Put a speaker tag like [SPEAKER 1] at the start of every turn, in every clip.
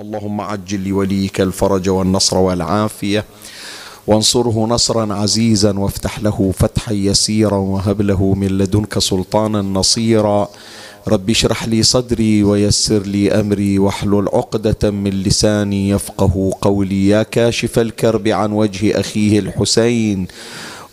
[SPEAKER 1] اللهم عجل لوليك الفرج والنصر والعافية. وانصره نصرا عزيزا وافتح له فتحا يسيرا وهب له من لدنك سلطانا نصيرا. رب اشرح لي صدري ويسر لي أمري واحلل عقدة من لساني يفقه قولي. يا كاشف الكرب عن وجه أخيه الحسين.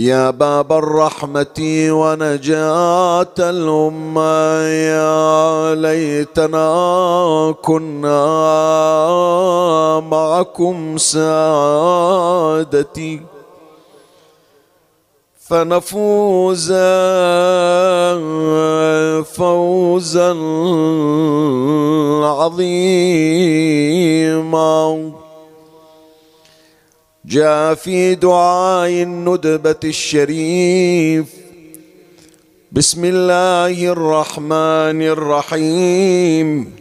[SPEAKER 1] يا باب الرحمة ونجاة الأمة يا ليتنا كنا معكم سادتي. فنفوز فوزا عظيما. جاء في دعاء الندبة الشريف. بسم الله الرحمن الرحيم.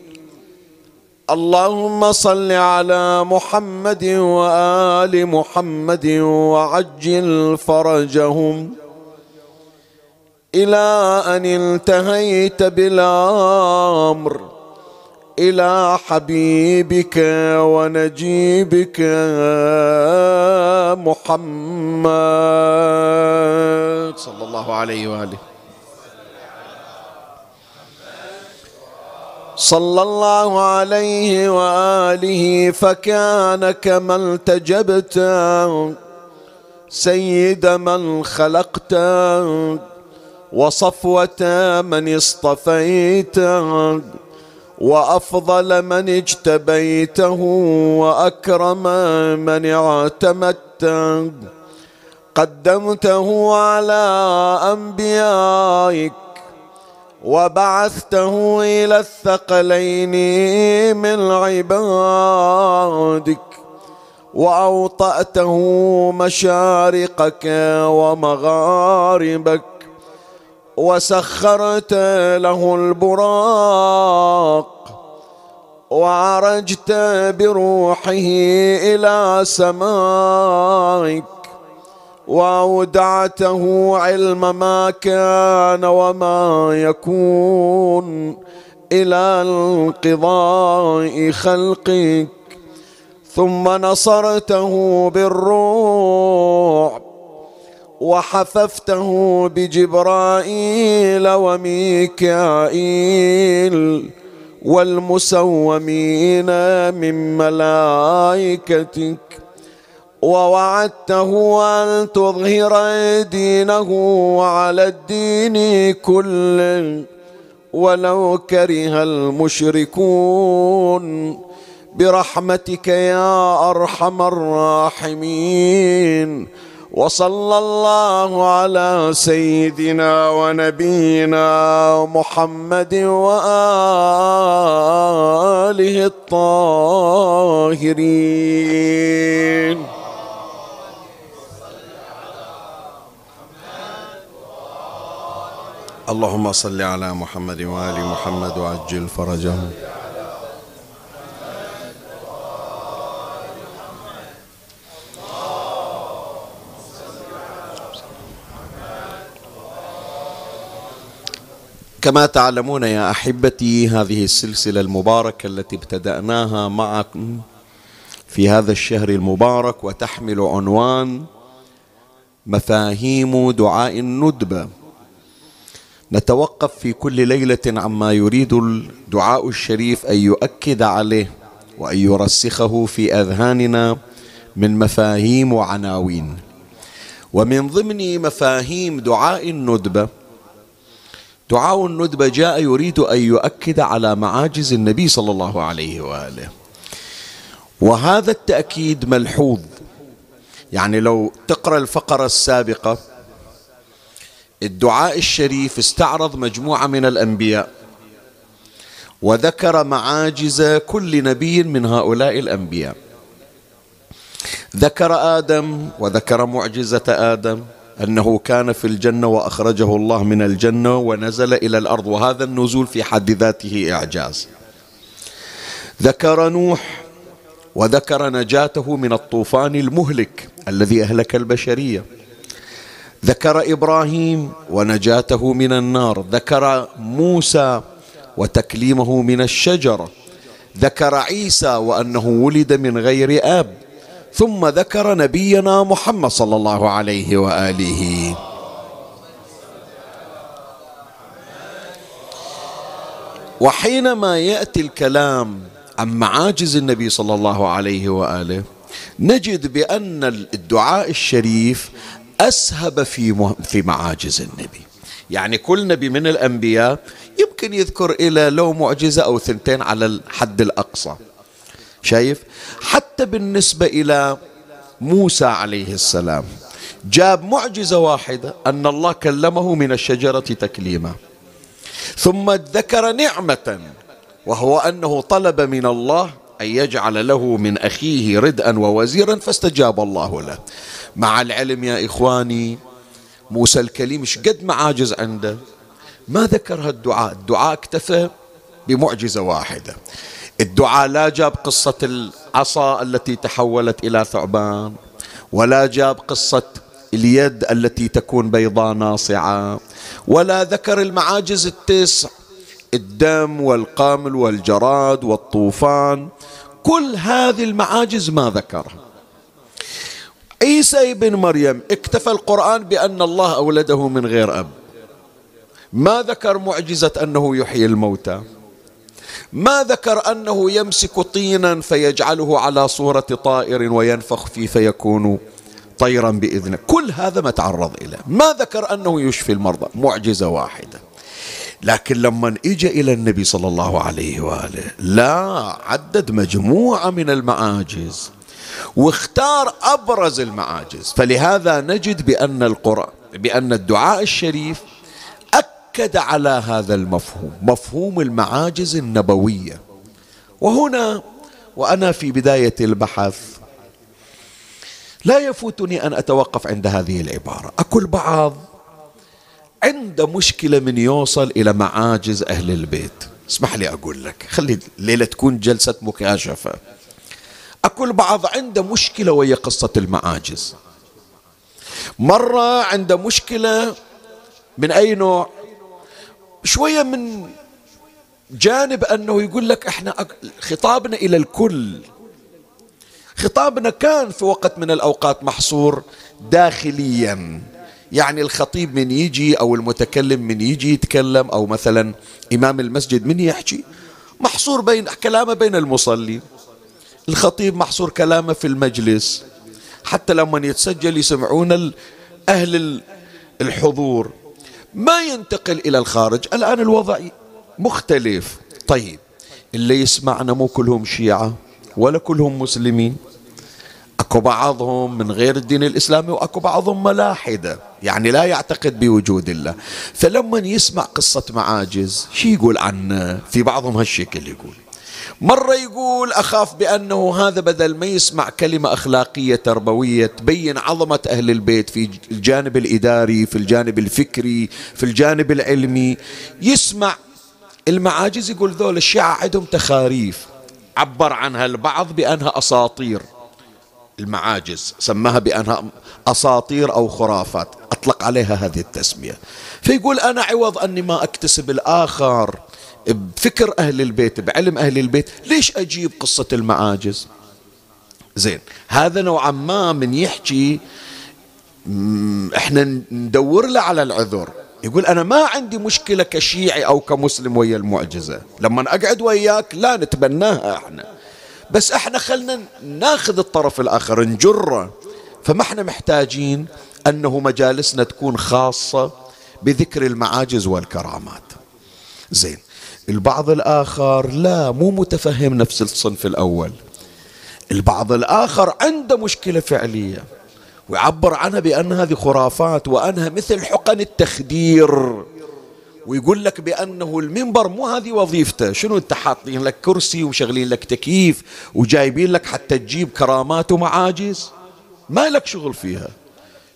[SPEAKER 1] اللهم صل على محمد وآل محمد وعجل فرجهم. إلى أن انتهيت بالأمر إلى حبيبك ونجيبك محمد. صلى الله عليه وآله. صلى الله عليه وآله فكان كما التجبت سيد من خلقت وصفوة من اصطفيت. وأفضل من اجتبيته وأكرم من اعتمدته قدمته على أنبيائك وبعثته إلى الثقلين من عبادك وأوطأته مشارقك ومغاربك. وسخرت له البراق وعرجت بروحه إلى سمائك وأودعته علم ما كان وما يكون إلى انقضاء خلقك ثم نصرته بالروح وحففته بجبرائيل وميكائيل والمسومين من ملائكتك ووعدته أن تظهر دينه على الدين كله ولو كره المشركون. برحمتك يا أرحم الراحمين. وصلى الله على سيدنا ونبينا محمد وآله الطاهرين. اللهم صل على محمد وآل محمد وعجل فرجهم. كما تعلمون يا أحبتي هذه السلسلة المباركة التي ابتدأناها معكم في هذا الشهر المبارك وتحمل عنوان مفاهيم دعاء الندبه نتوقف في كل ليلة عما يريد الدعاء الشريف أن يؤكد عليه وأن يرسخه في أذهاننا من مفاهيم وعناوين ومن ضمن مفاهيم دعاء الندبة دعاء الندبة جاء يريد أن يؤكد على معاجز النبي صلى الله عليه وآله. وهذا التأكيد ملحوظ. يعني لو تقرأ الفقرة السابقة الدعاء الشريف استعرض مجموعة من الأنبياء وذكر معاجز كل نبي من هؤلاء الأنبياء. ذكر آدم وذكر معجزة آدم أنه كان في الجنة وأخرجه الله من الجنة ونزل إلى الأرض وهذا النزول في حد ذاته إعجاز. ذكر نوح وذكر نجاته من الطوفان المهلك الذي أهلك البشرية. ذكر إبراهيم ونجاته من النار. ذكر موسى وتكليمه من الشجرة. ذكر عيسى وأنه ولد من غير أب. ثم ذكر نبينا محمد صلى الله عليه وآله. وحينما يأتي الكلام عن معاجز النبي صلى الله عليه وآله نجد بأن الدعاء الشريف أسهب في في معاجز النبي. يعني كل نبي من الأنبياء يمكن يذكر إلى لو معجزة أو ثنتين على الحد الأقصى. شايف؟ حتى بالنسبة إلى موسى عليه السلام جاب معجزة واحدة أن الله كلمه من الشجرة تكليما. ثم ذكر نعمة وهو أنه طلب من الله أن يجعل له من أخيه ردءا ووزيرا فاستجاب الله له. مع العلم يا إخواني موسى الكليم قد معاجز عنده؟ ما ذكر هالدعاء. الدعاء اكتفى بمعجزة واحدة. الدعاء لا جاب قصة العصا التي تحولت إلى ثعبان ولا جاب قصة اليد التي تكون بيضاء ناصعة ولا ذكر المعاجز التسع الدم والقمل والجراد والطوفان كل هذه المعاجز ما ذكرها. عيسى ابن مريم اكتفى القرآن بأن الله أولده من غير أب. ما ذكر معجزة أنه يحيي الموتى؟ ما ذكر أنه يمسك طينا فيجعله على صورة طائر وينفخ فيه فيكون طيرا بإذنه. كل هذا ما تعرض اليه ما ذكر أنه يشفي المرضى. معجزة واحدة. لكن لما اجى إلى النبي صلى الله عليه وآله لا عدد مجموعة من المعاجز واختار أبرز المعاجز. فلهذا نجد بأن القرآن بأن الدعاء الشريف أكد على هذا المفهوم مفهوم المعاجز النبوية. وهنا وأنا في بداية البحث لا يفوتني أن أتوقف عند هذه العبارة. أكل بعض عند مشكلة من يوصل إلى معاجز أهل البيت. اسمح لي أقول لك خلي الليلة تكون جلسة مكاشفة. أكل بعض عنده مشكلة وهي قصة المعاجز. مرة عنده مشكلة من أي نوع؟ شوية من جانب أنه يقول لك إحنا خطابنا إلى الكل. خطابنا كان في وقت من الأوقات محصور داخليا. يعني الخطيب من يجي أو المتكلم من يجي يتكلم أو مثلا إمام المسجد من يحكي محصور بين كلامه بين المصلين الخطيب محصور كلامه في المجلس. حتى لما يتسجل يسمعون أهل الحضور. ما ينتقل إلى الخارج. الآن الوضع مختلف. طيب اللي يسمعنا مو كلهم شيعة ولا كلهم مسلمين. أكو بعضهم من غير الدين الإسلامي وأكو بعضهم ملاحدة يعني لا يعتقد بوجود الله. فلما يسمع قصة معاجز شي يقول عنه؟ في بعضهم هالشكل يقول. مرة يقول أخاف بأنه هذا بدل ما يسمع كلمة أخلاقية تربوية تبين عظمة أهل البيت في الجانب الإداري في الجانب الفكري في الجانب العلمي. يسمع المعاجز يقول ذول الشيعة عندهم تخاريف. عبر عنها البعض بأنها أساطير. المعاجز سماها بأنها أساطير أو خرافات. أطلق عليها هذه التسمية. فيقول أنا عوض أني ما أكتسب الآخر. بفكر أهل البيت بعلم أهل البيت ليش أجيب قصة المعاجز؟ زين هذا نوعا ما من يحكي إحنا ندور له على العذر. يقول أنا ما عندي مشكلة كشيعي أو كمسلم ويا المعجزة. لما أقعد وياك لا نتبناها إحنا. بس إحنا خلنا ناخذ الطرف الآخر نجره. فما إحنا محتاجين أنه مجالسنا تكون خاصة بذكر المعاجز والكرامات. زين. البعض الآخر لا مو متفهم نفس الصنف الأول. البعض الآخر عنده مشكلة فعلية ويعبر عنها بأن هذه خرافات وأنها مثل حقن التخدير. ويقول لك بأنه المنبر مو هذه وظيفته. شنو أنت حاطين لك كرسي ومشغلين لك تكييف وجايبين لك حتى تجيب كرامات ومعاجز؟ ما لك شغل فيها.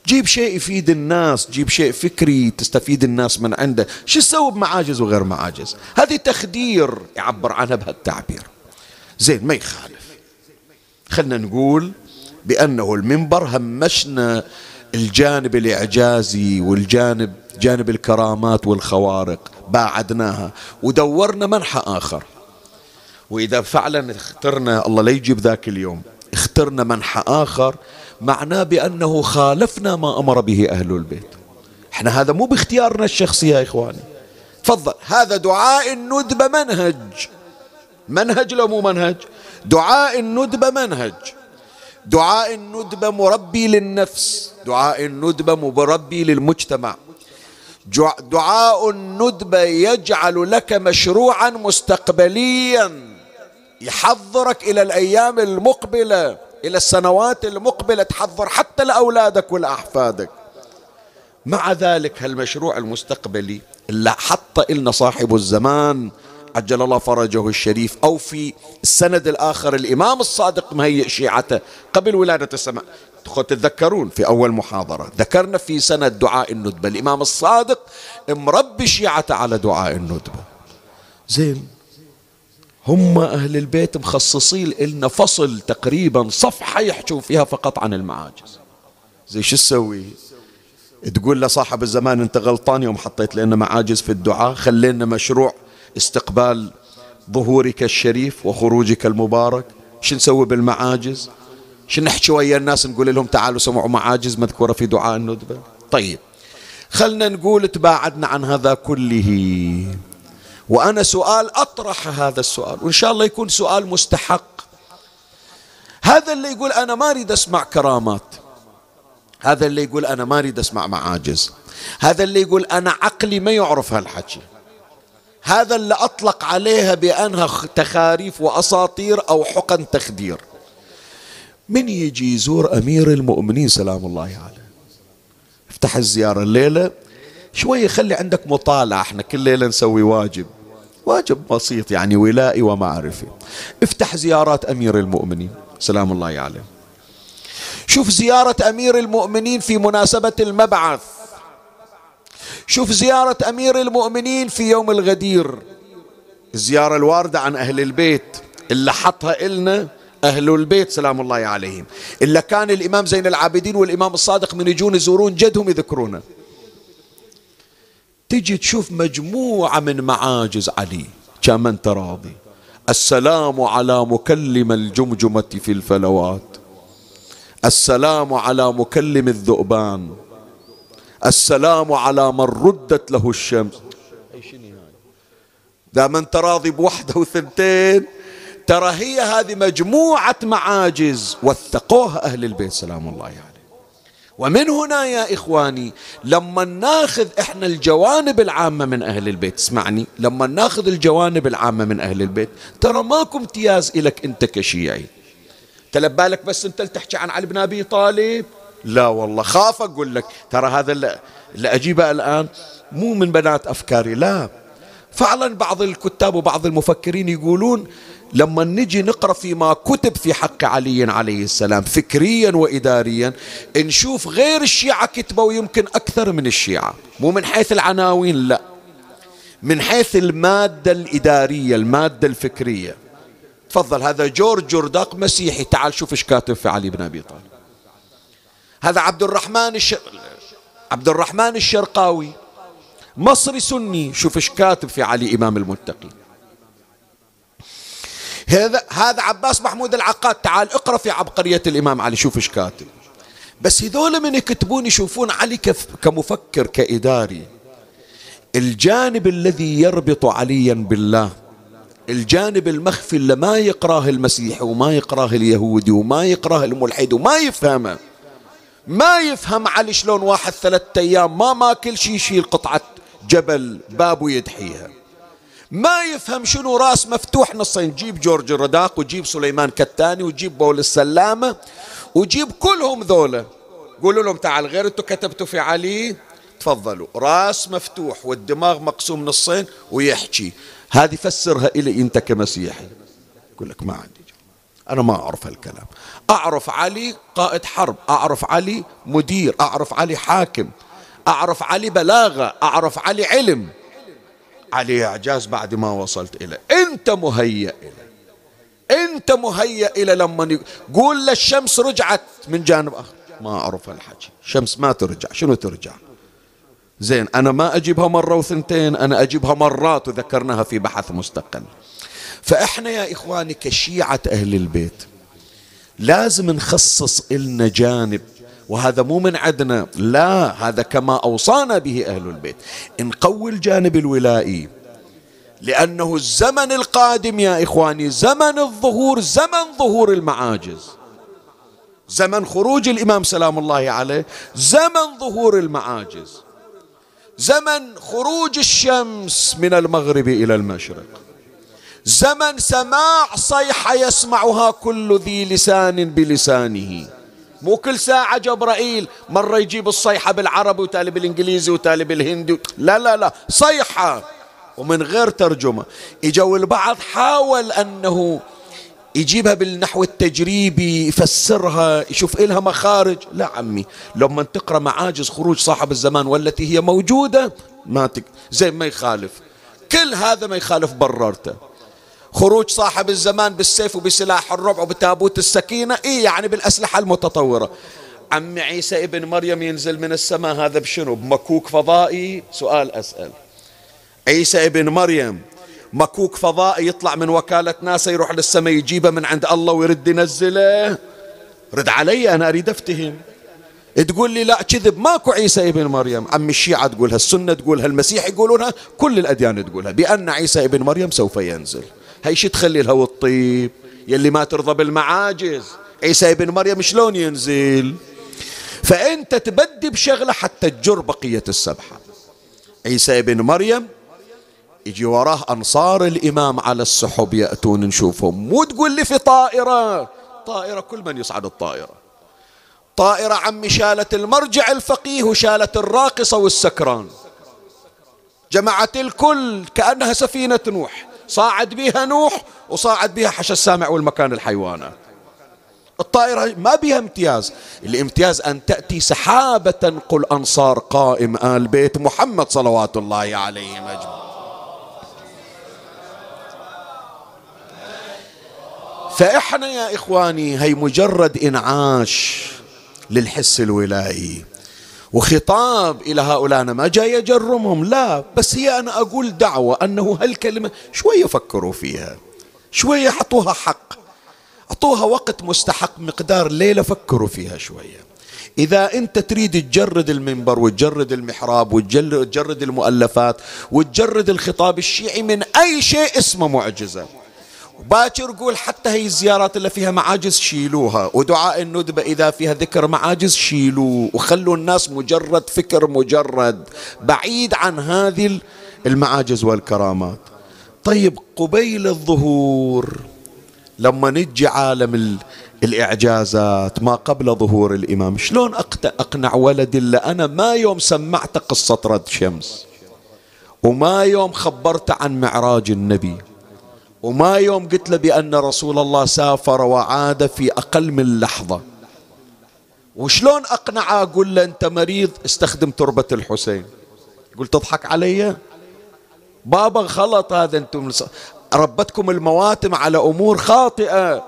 [SPEAKER 1] جيب شيء يفيد الناس جيب شيء فكري تستفيد الناس من عنده. شو تسوي بمعاجز وغير معاجز؟ هذه تخدير يعبر عنها بهالتعبير. زين ما يخالف. خلنا نقول بأنه المنبر همشنا الجانب الإعجازي والجانب جانب الكرامات والخوارق باعدناها ودورنا منحى آخر. وإذا فعلا اخترنا الله لا يجيب ذاك اليوم اخترنا منحى آخر معناه بأنه خالفنا ما أمر به أهل البيت. إحنا هذا مو باختيارنا الشخصي يا إخواني. تفضل. هذا دعاء الندبة منهج. منهج لو مو منهج؟ دعاء الندبة منهج. دعاء الندبة مربي للنفس. دعاء الندبة مربي للمجتمع. دعاء الندبة يجعل لك مشروعا مستقبليا. يحضرك إلى الأيام المقبلة. إلى السنوات المقبلة تحضر حتى لأولادك ولأحفادك. مع ذلك هالمشروع المستقبلي اللي حط إلنا صاحب الزمان عجل الله فرجه الشريف أو في السند الآخر الإمام الصادق مهيئ شيعته قبل ولادة السماء. تتذكرون في أول محاضرة ذكرنا في سند دعاء الندبة. الإمام الصادق مربي شيعته على دعاء الندبة. زين هم أهل البيت مخصصين لنا فصل تقريبا صفحة يحجون فيها فقط عن المعاجز. زي شو تسوي؟ تقول لصاحب الزمان أنت غلطان يوم حطيت لنا معاجز في الدعاء خلينا مشروع استقبال ظهورك الشريف وخروجك المبارك. شو نسوي بالمعاجز؟ شو نحكي ويا الناس نقول لهم تعالوا سمعوا معاجز مذكورة في دعاء الندبة؟ طيب خلنا نقول تباعدنا عن هذا كله. وأنا سؤال أطرح هذا السؤال وإن شاء الله يكون سؤال مستحق. هذا اللي يقول أنا ما أريد أسمع كرامات. هذا اللي يقول أنا ما أريد أسمع معاجز. هذا اللي يقول أنا عقلي ما يعرف هالحكي. هذا اللي أطلق عليها بأنها تخاريف وأساطير أو حقن تخدير. من يجي يزور أمير المؤمنين؟ سلام الله عليه. افتح الزيارة الليلة. شوي خلي عندك مطالعة. إحنا كل ليلة نسوي واجب. واجب بسيط يعني ولائي ومعرفي. افتح زيارات أمير المؤمنين. سلام الله عليه شوف زيارة أمير المؤمنين في مناسبة المبعث. شوف زيارة أمير المؤمنين في يوم الغدير. الزيارة الواردة عن أهل البيت. اللي حطها إلنا أهل البيت. سلام الله عليهم. إلا كان الإمام زين العابدين والإمام الصادق من يجون يزورون جدهم يذكرونه. تجي تشوف مجموعة من معاجز علي. كما أنت راضي؟ السلام على مكلم الجمجمة في الفلوات. السلام على مكلم الذؤبان. السلام على من ردت له الشمس. دام أنت راضي بوحدة وثنتين ترى هي هذه مجموعة معاجز. وثقوها أهل البيت. سلام الله عليه يعني. ومن هنا يا إخواني لما ناخذ إحنا الجوانب العامة من أهل البيت اسمعني لما ناخذ الجوانب العامة من أهل البيت ترى ماكو امتياز إلك أنت كشيعي. تلبالك بس أنت تحكي عن علي بن أبي طالب؟ لا والله خاف أقول لك ترى هذا اللي, أجيبه الآن مو من بنات أفكاري لا. فعلا بعض الكتاب وبعض المفكرين يقولون لما نجي نقرأ فيما كتب في حق علي عليه السلام فكريا واداريا نشوف غير الشيعة كتبوا يمكن أكثر من الشيعة. مو من حيث العناوين لا. من حيث المادة الإدارية المادة الفكرية. تفضل هذا جورج جرداق مسيحي. تعال شوف إيش كاتب في علي بن أبي طالب. هذا عبد الرحمن الش... عبد الرحمن الشرقاوي. مصري سني. شوف إيش كاتب في علي إمام المتقين. هذا هذا عباس محمود العقاد. تعال اقرأ في عبقرية الإمام علي شوف إيش كاتب. بس هذول من يكتبون يشوفون علي كمفكر كإداري. الجانب الذي يربط عليا بالله الجانب المخفي اللي ما يقراه المسيحي وما يقراه اليهودي وما يقراه الملحد وما يفهمه. ما يفهم علي شلون واحد ثلاثة أيام ما ماكل شي يشيل قطعة جبل باب ويدحيها ما يفهم شنو راس مفتوح نصين. جيب جورج الرداق وجيب سليمان كتاني وجيب بول السلامة وجيب كلهم ذولا. قولوا لهم تعال غير أنتم كتبتوا في علي. تفضلوا. راس مفتوح والدماغ مقسوم نصين ويحكي. هذه فسرها إلي أنت كمسيحي. يقول لك ما عندي أنا ما أعرف هالكلام. أعرف علي قائد حرب. أعرف علي مدير. أعرف علي حاكم. أعرف علي بلاغة. أعرف علي علم. علي إعجاز بعد ما وصلت إليه أنت مهيأ إليه أنت مهيأ إلى لما قول للشمس رجعت من جانب آخر. ما أعرف هالحكي شمس ما ترجع. شنو ترجع؟ زين أنا ما أجيبها مرة وثنتين أنا أجيبها مرات وذكرناها في بحث مستقل. فإحنا يا إخواني كشيعة أهل البيت لازم نخصص إلنا جانب وهذا مو من عندنا لا هذا كما أوصانا به أهل البيت. نقوي الجانب الولائي لأنه الزمن القادم يا إخواني زمن الظهور زمن ظهور المعاجز. زمن خروج الإمام سلام الله عليه زمن ظهور المعاجز. زمن خروج الشمس من المغرب إلى المشرق. زمن سماع صيحة يسمعها كل ذي لسان بلسانه. مو كل ساعة جبرائيل مرة يجيب الصيحة بالعربي وتالي بالإنجليزي وتالي بالهندي. لا لا لا صيحة. ومن غير ترجمة. إجوا البعض حاول أنه يجيبها بالنحو التجريبي يفسرها يشوف إلها مخارج. لا عمي لما تقرأ معاجز خروج صاحب الزمان والتي هي موجودة ما تك... زي ما يخالف. كل هذا ما يخالف بررته. خروج صاحب الزمان بالسيف وبسلاح الربع وبتابوت السكينة. إيه يعني بالأسلحة المتطورة. عمي عيسى ابن مريم ينزل من السماء. هذا بشنو؟ بمكوك فضائي؟ سؤال أسأل. عيسى ابن مريم مكوك فضائي يطلع من وكالة ناسا يروح للسماء يجيبه من عند الله ويرد ينزله. رد علي أنا أريد أفتهم. تقول لي لا كذب. ماكو عيسى ابن مريم. عم الشيعة تقولها السنة تقولها المسيح يقولونها كل الأديان تقولها بأن عيسى ابن مريم سوف ينزل. هي شي تخلي لها والطيب يلي ما ترضى بالمعاجز. عيسى ابن مريم شلون ينزل؟ فأنت تبدي بشغلة حتى تجر بقية السبحة. عيسى ابن مريم يجي وراه أنصار الإمام على السحب يأتون نشوفهم. مو تقول لي في طائرة طائرة كل من يصعد الطائرة. طائرة عمي شالت المرجع الفقيه وشالت الراقصة والسكران. جمعت الكل كأنها سفينة نوح. صاعد بها نوح وصاعد بها حش السامع والمكان الحيوانات الطائرة ما بها امتياز. الامتياز أن تأتي سحابة قل أنصار قائم آل بيت محمد صلوات الله عليه أجمعين فإحنا يا إخواني هي مجرد إنعاش للحس الولائي. وخطاب إلى هؤلاء أنا ما جاي أجرمهم لا بس هي أنا أقول دعوة أنه هالكلمة شوية فكروا فيها شوية حطوها حق أعطوها وقت مستحق مقدار ليلة فكروا فيها شوية. إذا أنت تريد تجرد المنبر وتجرد المحراب وتجرد المؤلفات وتجرد الخطاب الشيعي من أي شيء اسمه معجزة. باكر قول حتى هي الزيارات اللي فيها معاجز شيلوها ودعاء الندبة إذا فيها ذكر معاجز شيلوه وخلوا الناس مجرد فكر مجرد بعيد عن هذه المعاجز والكرامات. طيب قبيل الظهور لما نجي عالم الإعجازات ما قبل ظهور الإمام شلون أقنع ولدي اللي أنا ما يوم سمعت قصة رد شمس وما يوم خبرت عن معراج النبي؟ وما يوم قلت له بأن رسول الله سافر وعاد في أقل من لحظة. وشلون أقنعه أقول له أنت مريض؟ استخدم تربة الحسين. يقول تضحك علي؟ بابا غلط هذا أنتم. ربتكم المواتم على أمور خاطئة.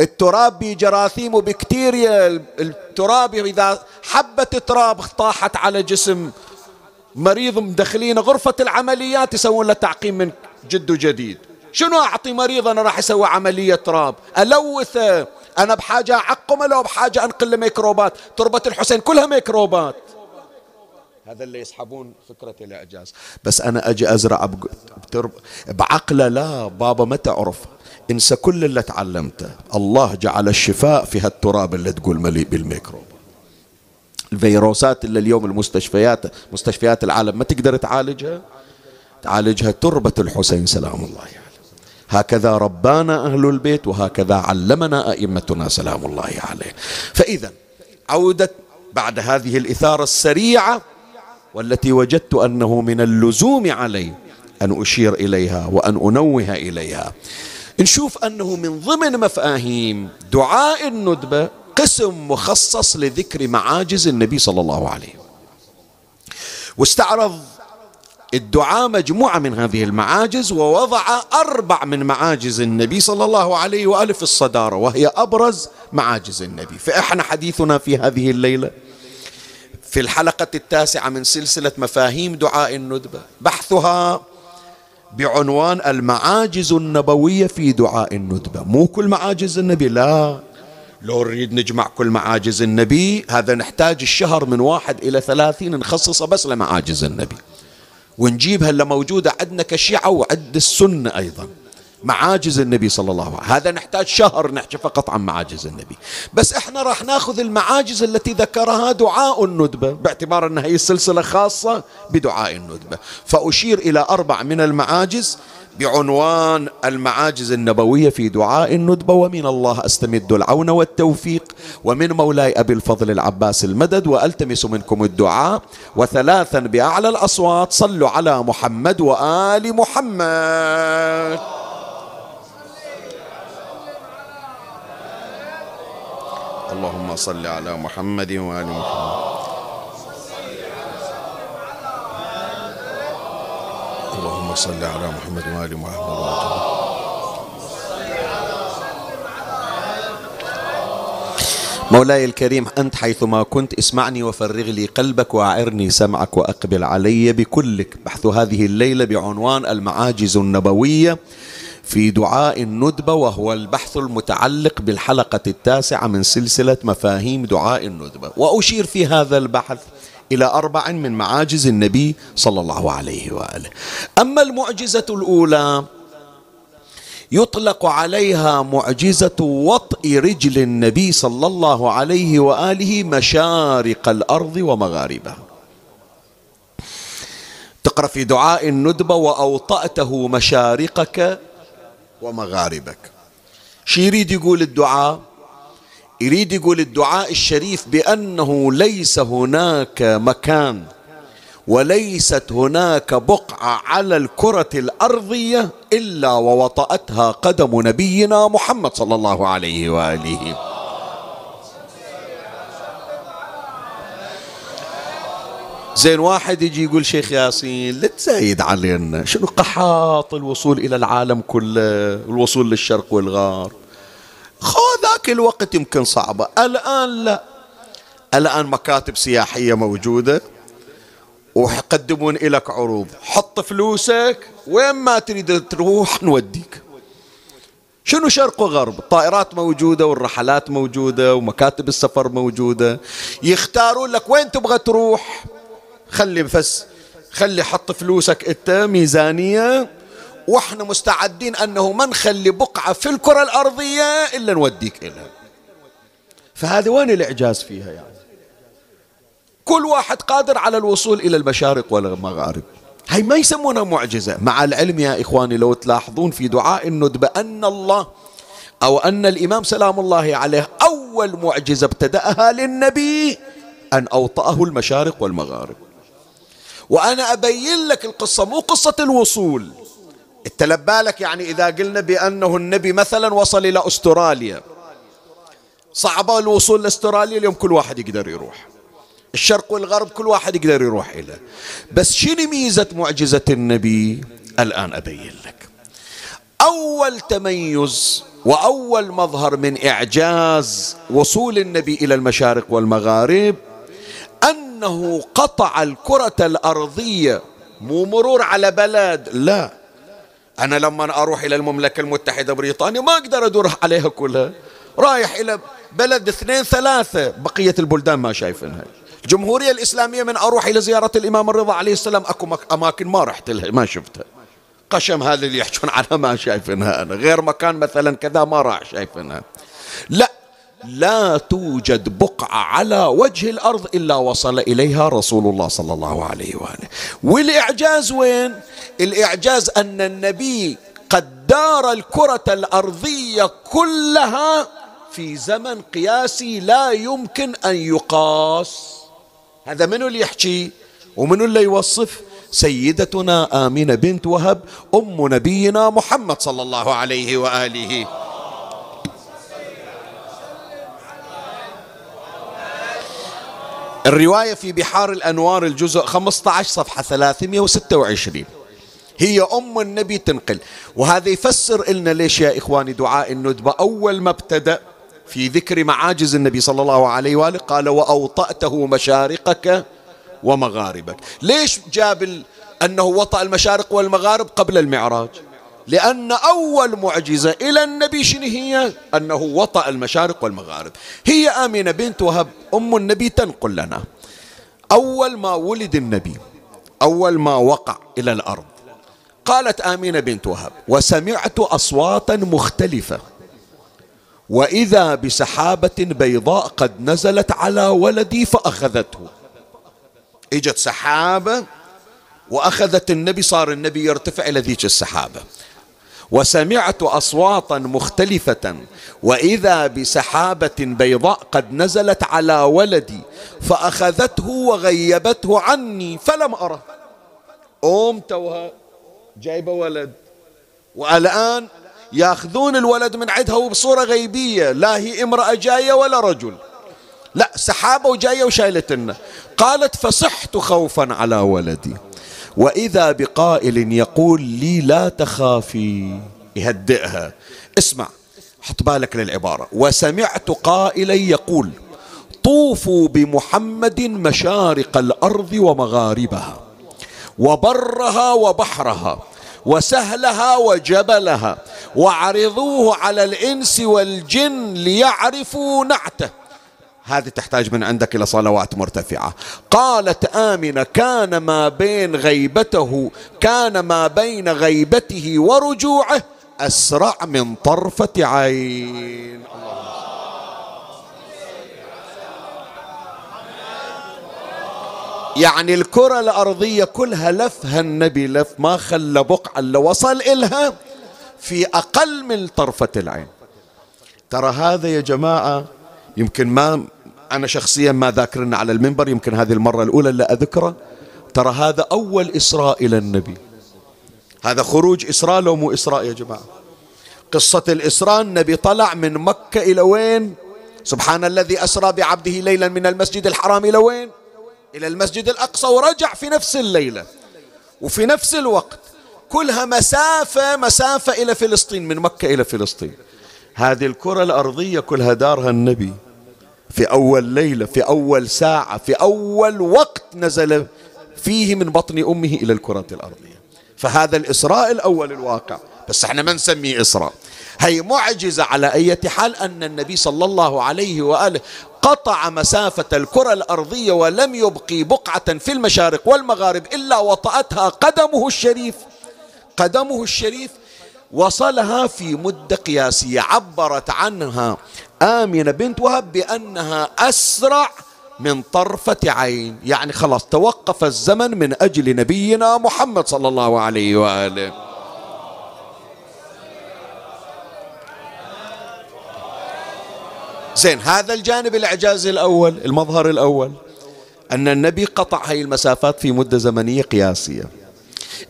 [SPEAKER 1] التراب بجراثيم وبكتيريا. التراب إذا حبة تراب طاحت على جسم مريض مدخلين غرفة العمليات يسوون له تعقيم من جد وجديد. شنو أعطي مريض أنا راح أسوي عملية راب ألوثه أنا بحاجة أعقمه لو بحاجة أنقل له ميكروبات. تربة الحسين كلها ميكروبات. هذا اللي يسحبون فكرة الإعجاز. بس أنا أجي أزرع بترب بعقله لا بابا ما تعرف. انسى كل اللي تعلمته. الله جعل الشفاء في هالتراب اللي تقول مليء بالميكروب. الفيروسات اللي اليوم المستشفيات مستشفيات العالم ما تقدر تعالجها؟ تعالجها تربة الحسين سلام الله عليه. يعني. هكذا ربانا أهل البيت وهكذا علمنا أئمتنا سلام الله عليه. فإذا عودة بعد هذه الإثارة السريعة والتي وجدت أنه من اللزوم علي أن أشير إليها وأن أنوه إليها. نشوف أنه من ضمن مفاهيم دعاء الندبة قسم مخصص لذكر معاجز النبي صلى الله عليه واستعرض الدعاء مجموعة من هذه المعاجز ووضع أربع من معاجز النبي صلى الله عليه وآله في الصدارة وهي أبرز معاجز النبي. فإحنا حديثنا في هذه الليلة في الحلقة التاسعة من سلسلة مفاهيم دعاء الندبة. بحثها بعنوان المعاجز النبوية في دعاء الندبة. مو كل معاجز النبي لا. لو نريد نجمع كل معاجز النبي هذا نحتاج الشهر من واحد إلى ثلاثين نخصصه بس لمعاجز النبي. ونجيبها اللي موجودة عندنا كشيعة وعد السنة أيضا. معاجز النبي صلى الله عليه وسلم. هذا نحتاج شهر نحكي فقط عن معاجز النبي. بس إحنا راح ناخذ المعاجز التي ذكرها دعاء الندبة باعتبار أن هي السلسلة خاصة بدعاء الندبة. فأشير إلى أربع من المعاجز. بعنوان المعاجز النبوية في دعاء الندبة ومن الله أستمد العون والتوفيق ومن مولاي أبي الفضل العباس المدد وألتمس منكم الدعاء وثلاثا بأعلى الأصوات صلوا على محمد وآل محمد. اللهم صل على محمد وآل محمد. اللهم صل على محمد وآل محمد. مولاي الكريم أنت حيثما كنت اسمعني وفرغ لي قلبك وأعرني سمعك وأقبل علي بكلك. بحث هذه الليلة بعنوان المعاجز النبوية في دعاء الندبة وهو البحث المتعلق بالحلقة التاسعة من سلسلة مفاهيم دعاء الندبة. وأشير في هذا البحث إلى أربع من معاجز النبي صلى الله عليه وآله. أما المعجزة الأولى يطلق عليها معجزة وطئ رجل النبي صلى الله عليه وآله مشارق الأرض ومغاربها. تقرأ في دعاء الندبة وأوطأته مشارقك ومغاربك. شي يريد يقول الدعاء يريد يقول الدعاء الشريف بأنه ليس هناك مكان وليست هناك بقعة على الكرة الأرضية إلا ووطأتها قدم نبينا محمد صلى الله عليه وآله. زين واحد يجي يقول شيخ ياسين لا تزايد علينا شنو قحاط الوصول إلى العالم كله الوصول للشرق والغرب؟ خو ذاك الوقت يمكن صعبة. الآن لا. الآن مكاتب سياحية موجودة ويقدمون لك عروض. حط فلوسك. وين ما تريد تروح نوديك. شنو شرق وغرب؟ الطائرات موجودة والرحلات موجودة ومكاتب السفر موجودة. يختارون لك وين تبغى تروح. خلي بس خلي حط فلوسك أنت ميزانية. وإحنا مستعدين انه ما نخلي بقعة في الكرة الأرضية إلا نوديك الها فهذا وين الإعجاز فيها يعني؟ كل واحد قادر على الوصول إلى المشارق والمغارب. هي ما يسمونها معجزة. مع العلم يا إخواني لو تلاحظون في دعاء الندبة أن الله أو أن الإمام سلام الله عليه أول معجزة ابتدأها للنبي أن أوطأه المشارق والمغارب. وأنا أبين لك القصة مو قصة الوصول. انت لبالك يعني إذا قلنا بأنه النبي مثلا وصل إلى أستراليا. صعب الوصول لأستراليا اليوم كل واحد يقدر يروح. الشرق والغرب كل واحد يقدر يروح إليه بس شنو ميزة معجزة النبي؟ الآن أبين لك. أول تميز وأول مظهر من إعجاز وصول النبي إلى المشارق والمغارب أنه قطع الكرة الأرضية. مو مرور على بلد لا. أنا لما أروح إلى المملكة المتحدة بريطانيا ما أقدر أدور عليها كلها. رايح إلى بلد اثنين ثلاثة. بقية البلدان ما شايفينها. الجمهورية الإسلامية من أروح إلى زيارة الإمام الرضا عليه السلام أكو أماكن ما رحت لها ما شفتها. قشم هذا اللي يحجون عنها ما شايفينها أنا. غير مكان مثلا كذا ما راح شايفينها. لا لا توجد بقعة على وجه الأرض إلا وصل إليها رسول الله صلى الله عليه وآله. والإعجاز وين؟ الإعجاز أن النبي قد دار الكرة الأرضية كلها في زمن قياسي لا يمكن أن يقاس. هذا منو اللي يحكي؟ ومنو اللي يوصف؟ سيدتنا آمنة بنت وهب أم نبينا محمد صلى الله عليه وآله. الرواية في بحار الأنوار الجزء 15 صفحة 326 هي أم النبي تنقل. وهذا يفسر لنا ليش يا إخواني دعاء الندبة. أول ما ابتدأ في ذكر معاجز النبي صلى الله عليه وآله قال وأوطأته مشارقك ومغاربك. ليش جاب أنه وطأ المشارق والمغارب قبل المعراج؟ لأن أول معجزة إلى النبي شنو هي؟ أنه وطأ المشارق والمغارب. هي آمنة بنت وهب أم النبي تنقل لنا. أول ما ولد النبي أول ما وقع إلى الأرض قالت آمنة بنت وهب وسمعت أصواتا مختلفة وإذا بسحابة بيضاء قد نزلت على ولدي فأخذته. إجت سحابة وأخذت النبي صار النبي يرتفع إلى ذيك السحابة. وسمعت أصواتا مختلفة وإذا بسحابة بيضاء قد نزلت على ولدي فأخذته وغيبته عني فلم أره. أم توها جايبة ولد. والآن يأخذون الولد من عندها وبصورة غيبية لا هي امرأة جاية ولا رجل. لا سحابة وجاية وشايلتنا. قالت فصحت خوفا على ولدي. وإذا بقائل يقول لي لا تخافي. يهدئها. اسمع حط بالك للعبارة. وسمعت قائلا يقول طوفوا بمحمد مشارق الأرض ومغاربها وبرها وبحرها وسهلها وجبلها وعرضوه على الإنس والجن ليعرفوا نعته. هذه تحتاج من عندك إلى صلوات مرتفعة. قالت آمنة كان ما بين غيبته كان ما بين غيبته ورجوعه أسرع من طرفة عين. يعني الكرة الأرضية كلها لفها النبي لف ما خلى بقعة اللي وصل إلها في أقل من طرفة العين. ترى هذا يا جماعة يمكن ما أنا شخصيا ما ذاكرنا على المنبر يمكن هذه المرة الأولى اللي أذكره. ترى هذا أول إسراء إلى النبي. هذا خروج إسراء لو مو إسراء يا جماعة. قصة الإسراء النبي طلع من مكة إلى وين؟ سبحان الذي أسرى بعبده ليلا من المسجد الحرام إلى وين؟ إلى المسجد الأقصى ورجع في نفس الليلة. وفي نفس الوقت كلها مسافة مسافة إلى فلسطين من مكة إلى فلسطين. هذه الكرة الأرضية كلها دارها النبي. في أول ليلة في أول ساعة في أول وقت نزل فيه من بطن أمه إلى الكرة الأرضية. فهذا الإسراء الأول الواقع. بس إحنا ما نسميه إسراء. هي معجزة على أي حال أن النبي صلى الله عليه وآله قطع مسافة الكرة الأرضية ولم يبقي بقعة في المشارق والمغارب إلا وطأتها قدمه الشريف. قدمه الشريف وصلها في مدة قياسية عبرت عنها آمنة بنت وهب بأنها أسرع من طرفة عين. يعني خلاص توقف الزمن من أجل نبينا محمد صلى الله عليه وآله. زين هذا الجانب الإعجاز الأول المظهر الأول. أن النبي قطع هذه المسافات في مدة زمنية قياسية.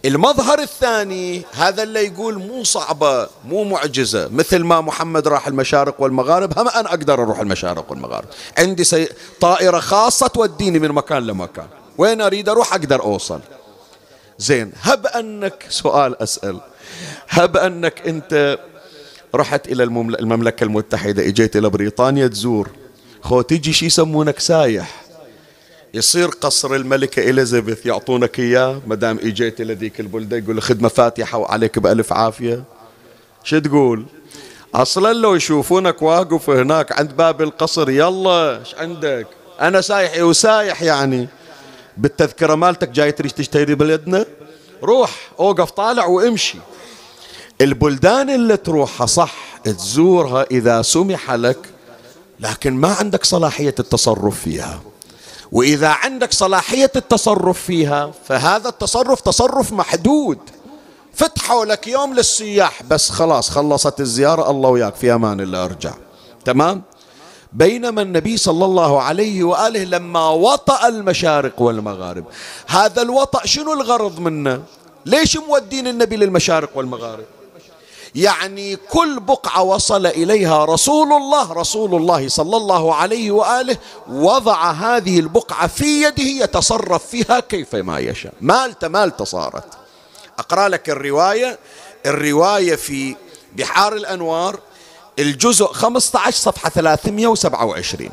[SPEAKER 1] المظهر الثاني هذا اللي يقول مو صعبة مو معجزة. مثل ما محمد راح المشارق والمغارب هم أنا أقدر أروح المشارق والمغارب. عندي سي... طائرة خاصة توديني من مكان لمكان. وين أريد أروح؟ أقدر أوصل. زين هب أنك سؤال أسأل. هب أنك أنت رحت إلى المملكة المتحدة إجيت إلى بريطانيا تزور. خو تجي شي يسمونك سايح. يصير قصر الملكة إليزابيث يعطونك إياه ما دام إجيت إلى ذيك البلدة يقول خدمة فاتحة وعليك بألف عافية. شو تقول؟ أصلا لو يشوفونك واقف هناك عند باب القصر يلا إيش عندك؟ أنا سايح وسايح يعني؟ بالتذكرة مالتك جاي تريد تشتري بلدنا؟ روح أوقف طالع وامشي. البلدان اللي تروحها صح تزورها إذا سمح لك لكن ما عندك صلاحية التصرف فيها. وإذا عندك صلاحية التصرف فيها فهذا التصرف تصرف محدود فتحوا لك يوم للسياح بس خلاص خلصت الزيارة الله وياك في أمان الله أرجع تمام بينما النبي صلى الله عليه وآله لما وطأ المشارق والمغارب هذا الوطأ شنو الغرض منه؟ ليش مودين النبي للمشارق والمغارب؟ يعني كل بقعة وصل إليها رسول الله رسول الله صلى الله عليه وآله وضع هذه البقعة في يده يتصرف فيها كيفما يشاء. مالته مالته صارت. أقرأ لك الرواية. الرواية في بحار الأنوار الجزء 15 صفحة 327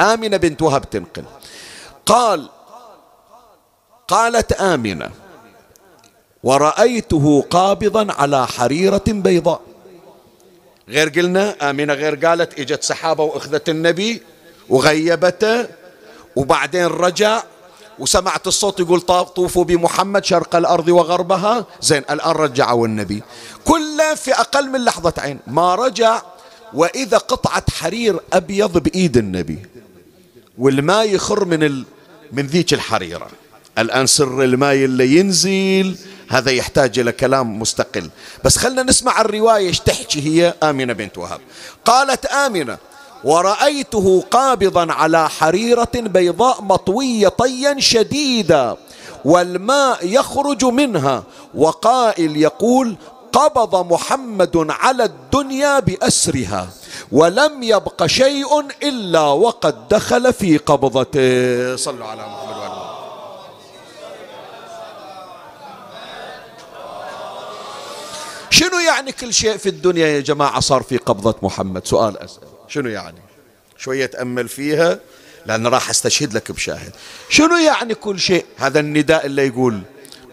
[SPEAKER 1] آمنة بنت وهب تنقل. قال قالت آمنة ورأيته قابضا على حريرة بيضاء. غير قلنا آمنة غير قالت إجت سحابة وأخذت النبي وغيبته وبعدين رجع وسمعت الصوت يقول طوفوا بمحمد شرق الأرض وغربها. زين الآن رجعوا النبي. كله في أقل من لحظة عين. ما رجع وإذا قطعة حرير أبيض بإيد النبي والماء يخر من ال... من ذيك الحريرة. الآن سر الماء اللي ينزل هذا يحتاج إلى كلام مستقل. بس خلنا نسمع الرواية إيش تحكي هي آمنة بنت وهب قالت آمنة ورأيته قابضا على حريرة بيضاء مطوية طيا شديدا والماء يخرج منها وقائل يقول قبض محمد على الدنيا بأسرها ولم يبق شيء إلا وقد دخل في قبضته. صلوا على محمد وعلى شنو يعني كل شيء في الدنيا يا جماعة صار في قبضة محمد؟ سؤال أسأل شنو يعني؟ شوية تأمل فيها لأن راح أستشهد لك بشاهد. شنو يعني كل شيء؟ هذا النداء اللي يقول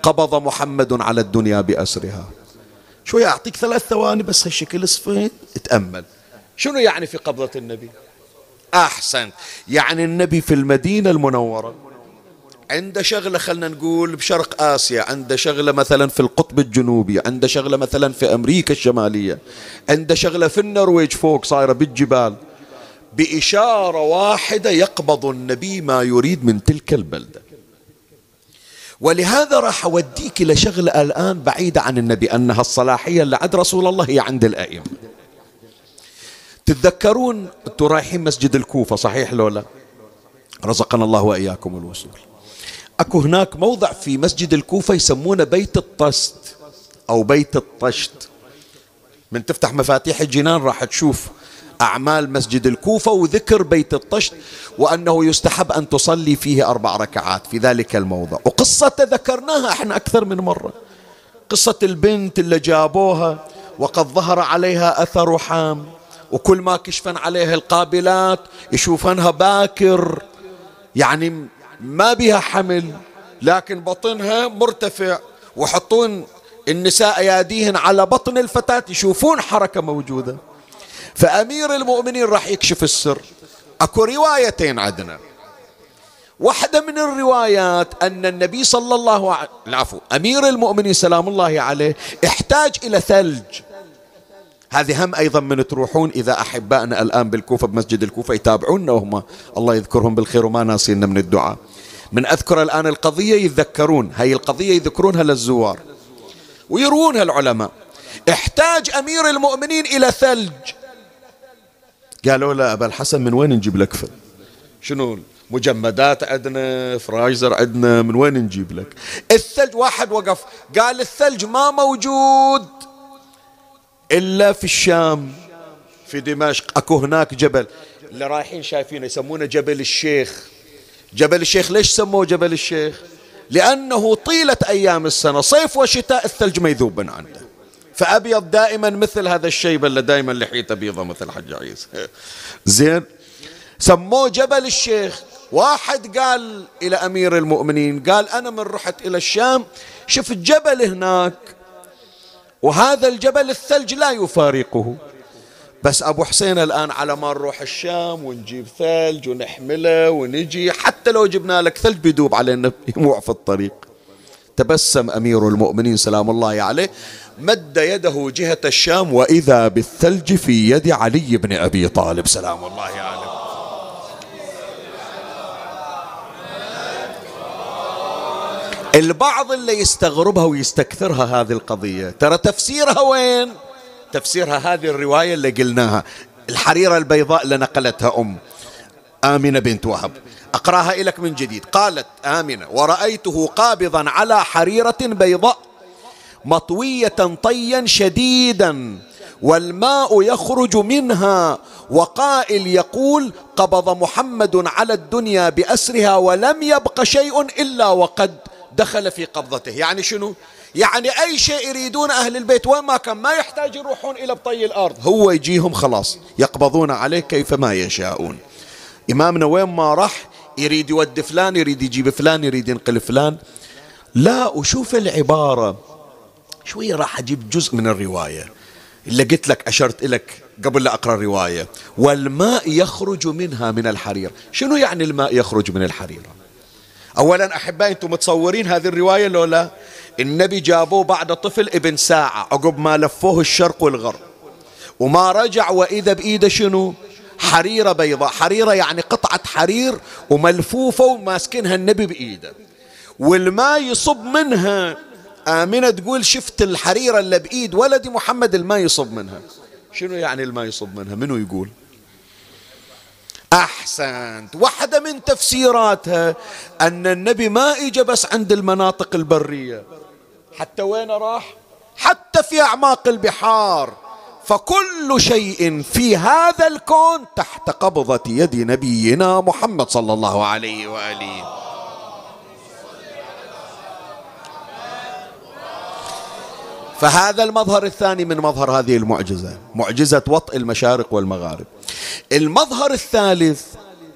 [SPEAKER 1] قبض محمد على الدنيا بأسرها. شوية أعطيك ثلاث ثواني بس هالشكل صفيت تأمل. شنو يعني في قبضة النبي؟ أحسن يعني النبي في المدينة المنورة. عنده شغلة خلنا نقول بشرق آسيا عنده شغلة مثلا في القطب الجنوبي عنده شغلة مثلا في أمريكا الشمالية عنده شغلة في النرويج فوق صايرة بالجبال بإشارة واحدة يقبض النبي ما يريد من تلك البلدة. ولهذا راح أوديك إلى شغلة الآن بعيدة عن النبي أنها الصلاحية اللي عند رسول الله هي عند الأئمة. تتذكرون أنتم رايحين مسجد الكوفة صحيح لو لا؟ رزقنا الله وإياكم الوصول. أكو هناك موضع في مسجد الكوفة يسمونه بيت الطست أو بيت الطشت. من تفتح مفاتيح الجنان راح تشوف أعمال مسجد الكوفة وذكر بيت الطشت وأنه يستحب أن تصلي فيه أربع ركعات في ذلك الموضع. وقصة ذكرناها إحنا أكثر من مرة. قصة البنت اللي جابوها وقد ظهر عليها أثر حام وكل ما كشفن عليها القابلات يشوفنها باكر. يعني ما بها حمل لكن بطنها مرتفع. وحطون النساء اياديهن على بطن الفتاة يشوفون حركة موجودة. فأمير المؤمنين راح يكشف السر. أكو روايتين عندنا واحدة من الروايات أن النبي صلى الله عليه العفو أمير المؤمنين سلام الله عليه احتاج إلى ثلج. هذه هم أيضا من تروحون إذا أحبائنا الآن بالكوفة بمسجد الكوفة يتابعونا وهم الله يذكرهم بالخير وما ناسينا من الدعاء. من أذكر الآن القضية يتذكرون هاي القضية يذكرونها للزوار. ويروونها العلماء احتاج أمير المؤمنين إلى ثلج. قالوا له أبا الحسن من وين نجيب لك فل شنو؟ مجمدات عندنا فرايزر عندنا من وين نجيب لك؟ الثلج واحد وقف قال الثلج ما موجود. إلا في الشام في دمشق. أكو هناك جبل. اللي رايحين شايفينه يسمونه جبل الشيخ. جبل الشيخ ليش سموه جبل الشيخ؟ لأنه طيلة أيام السنة صيف وشتاء الثلج ما يذوب من عنده. فأبيض دائما مثل هذا الشيب اللي دائما لحيته بيضة مثل حج عيسى زين. سموه جبل الشيخ. واحد قال إلى أمير المؤمنين قال أنا من رحت إلى الشام شفت جبل هناك وهذا الجبل الثلج لا يفارقه. بس أبو حسين الآن على ما نروح الشام ونجيب ثلج ونحمله ونجي حتى لو جبنا لك ثلج بيدوب علينا يموع في الطريق. تبسم أمير المؤمنين سلام الله عليه مد يده جهة الشام وإذا بالثلج في يد علي بن أبي طالب سلام الله عليه. البعض اللي يستغربها ويستكثرها هذه القضية. ترى تفسيرها وين؟ تفسيرها هذه الرواية اللي قلناها. الحريرة البيضاء اللي نقلتها أم آمنة بنت وهب. أقراها لك من جديد. قالت آمنة ورأيته قابضا على حريرة بيضاء مطوية طيا شديدا والماء يخرج منها وقائل يقول قبض محمد على الدنيا بأسرها ولم يبق شيء إلا وقد دخل في قبضته. يعني شنو؟ يعني أي شيء يريدون أهل البيت وين ما كان ما يحتاج يروحون إلى بطي الأرض. هو يجيهم خلاص يقبضون عليه كيفما يشاءون. إمامنا وين ما راح يريد يودي فلان يريد يجيب فلان يريد ينقل فلان. لا وشوف العبارة. شوية راح أجيب جزء من الرواية. اللي قلت لك أشرت لك قبل لا أقرأ الرواية. والماء يخرج منها من الحرير. شنو يعني الماء يخرج من الحرير؟ أولا أحبائي أنتم متصورين هذه الرواية لو لا؟ النبي جابوه بعد طفل ابن ساعة عقب ما لفوه الشرق والغرب. وما رجع وإذا بإيده شنو؟ حريرة بيضاء حريرة يعني قطعة حرير وملفوفة وماسكنها النبي بإيده. والماء يصب منها آمنة تقول شفت الحريرة اللي بإيد ولدي محمد الماء يصب منها. شنو يعني الماء يصب منها؟ منو يقول؟ أحسنت. واحدة من تفسيراتها أن النبي ما إجا بس عند المناطق البرية. حتى وين راح؟ حتى في أعماق البحار. فكل شيء في هذا الكون تحت قبضة يد نبينا محمد صلى الله عليه وآله. فهذا المظهر الثاني من مظهر هذه المعجزة معجزة وطء المشارق والمغارب. المظهر الثالث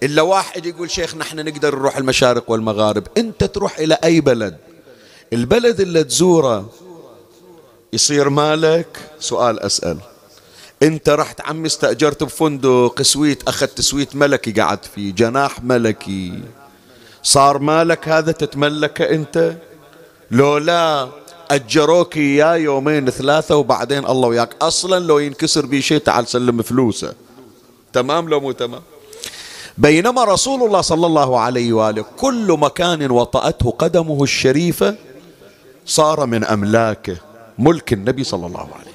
[SPEAKER 1] إلا واحد يقول شيخ نحن نقدر نروح المشارق والمغارب أنت تروح إلى أي بلد؟ البلد اللي تزوره يصير مالك؟ سؤال أسأل. أنت رحت عمي استأجرت بفندق suite أخذت suite ملكي قعدت فيه جناح ملكي. صار مالك هذا تتملكه أنت؟ لو لا أجروك إياه يومين ثلاثة وبعدين الله وياك. أصلا لو ينكسر بي شيء تعال سلم فلوسه. تمام لو مو تمام؟ بينما رسول الله صلى الله عليه وآله كل مكان وطأته قدمه الشريفة صار من أملاكه ملك النبي صلى الله عليه وآله.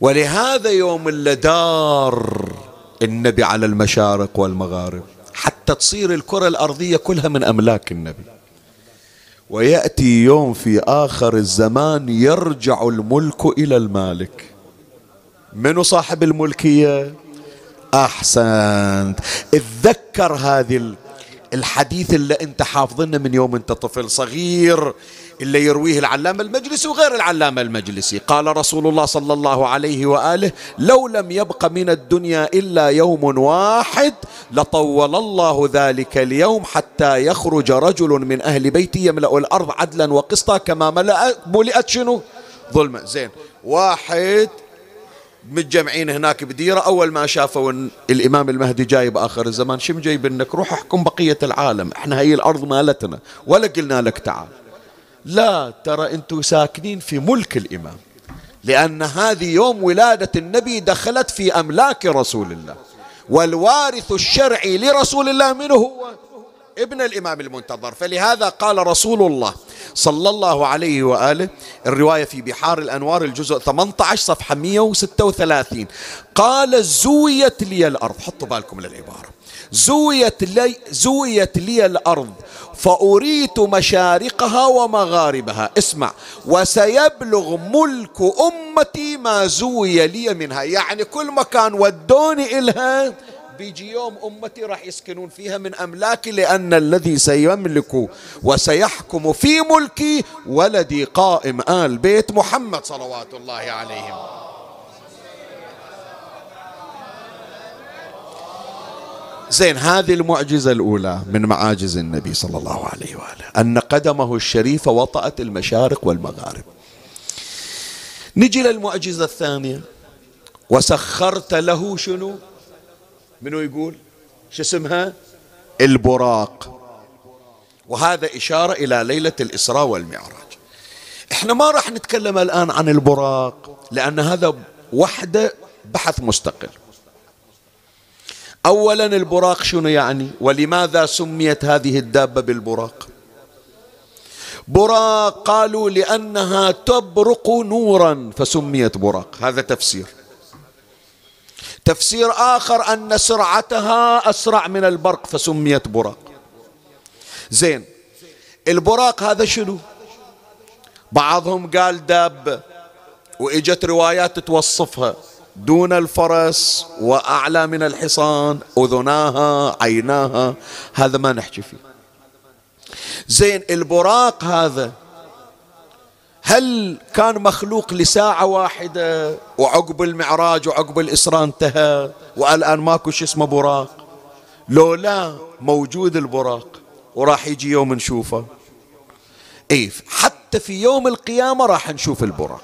[SPEAKER 1] ولهذا يوم اللي دار النبي على المشارق والمغارب حتى تصير الكرة الأرضية كلها من أملاك النبي. ويأتي يوم في آخر الزمان يرجع الملك إلى المالك. من صاحب الملكية؟ أحسنت. اتذكر هذه الحديث اللي أنت حافظنه من يوم أنت طفل صغير. اللي يرويه العلامة المجلسي وغير العلامة المجلسي. قال رسول الله صلى الله عليه وآله لو لم يبق من الدنيا إلا يوم واحد لطول الله ذلك اليوم حتى يخرج رجل من أهل بيتي يملأ الأرض عدلا وقسطا كما ملأت شنو؟ ظلما. زين. واحد متجمعين هناك بديرة. أول ما شافوا الإمام المهدي جاي بآخر الزمان شم جايب لك روح احكم بقية العالم إحنا هي الأرض مالتنا ولا قلنا لك تعال. لا ترى أنتم ساكنين في ملك الإمام. لأن هذه يوم ولادة النبي دخلت في أملاك رسول الله. والوارث الشرعي لرسول الله منه هو ابن الإمام المنتظر. فلهذا قال رسول الله صلى الله عليه وآله الرواية في بحار الأنوار الجزء 18 صفحة 136 قال زويت لي الأرض. حطوا بالكم للعبارة. زويت لي, زويت لي الأرض فأريت مشارقها ومغاربها. اسمع. وسيبلغ ملك أمتي ما زوي لي منها. يعني كل مكان ودوني إلها بيجي يوم أمتي راح يسكنون فيها من أملاكي لأن الذي سيملك وسيحكم في ملكي ولدي قائم آل بيت محمد صلوات الله عليهم. زين هذه المعجزة الأولى من معاجز النبي صلى الله عليه وآله أن قدمه الشريفة وطأت المشارق والمغارب. نجي للمعجزة الثانية. وسخرت له شنو؟ منو يقول؟ شو اسمها؟ البراق. وهذا إشارة إلى ليلة الإسراء والمعراج. إحنا ما راح نتكلم الآن عن البراق لأن هذا وحدة بحث مستقل. أولا البراق شنو يعني؟ ولماذا سميت هذه الدابة بالبراق؟ براق قالوا لأنها تبرق نورا فسميت براق. هذا تفسير. تفسير آخر أن سرعتها أسرع من البرق فسميت براق. زين البراق هذا شنو؟ بعضهم قال دابة وإجت روايات توصفها. دون الفرس وأعلى من الحصان أذناها عيناها هذا ما نحكي فيه. زين البراق هذا هل كان مخلوق لساعة واحدة وعقب المعراج وعقب الإسراء انتهى والآن ماكو شيء اسمه براق؟ لو لا موجود البراق وراح يجي يوم نشوفه. اي حتى في يوم القيامة راح نشوف البراق.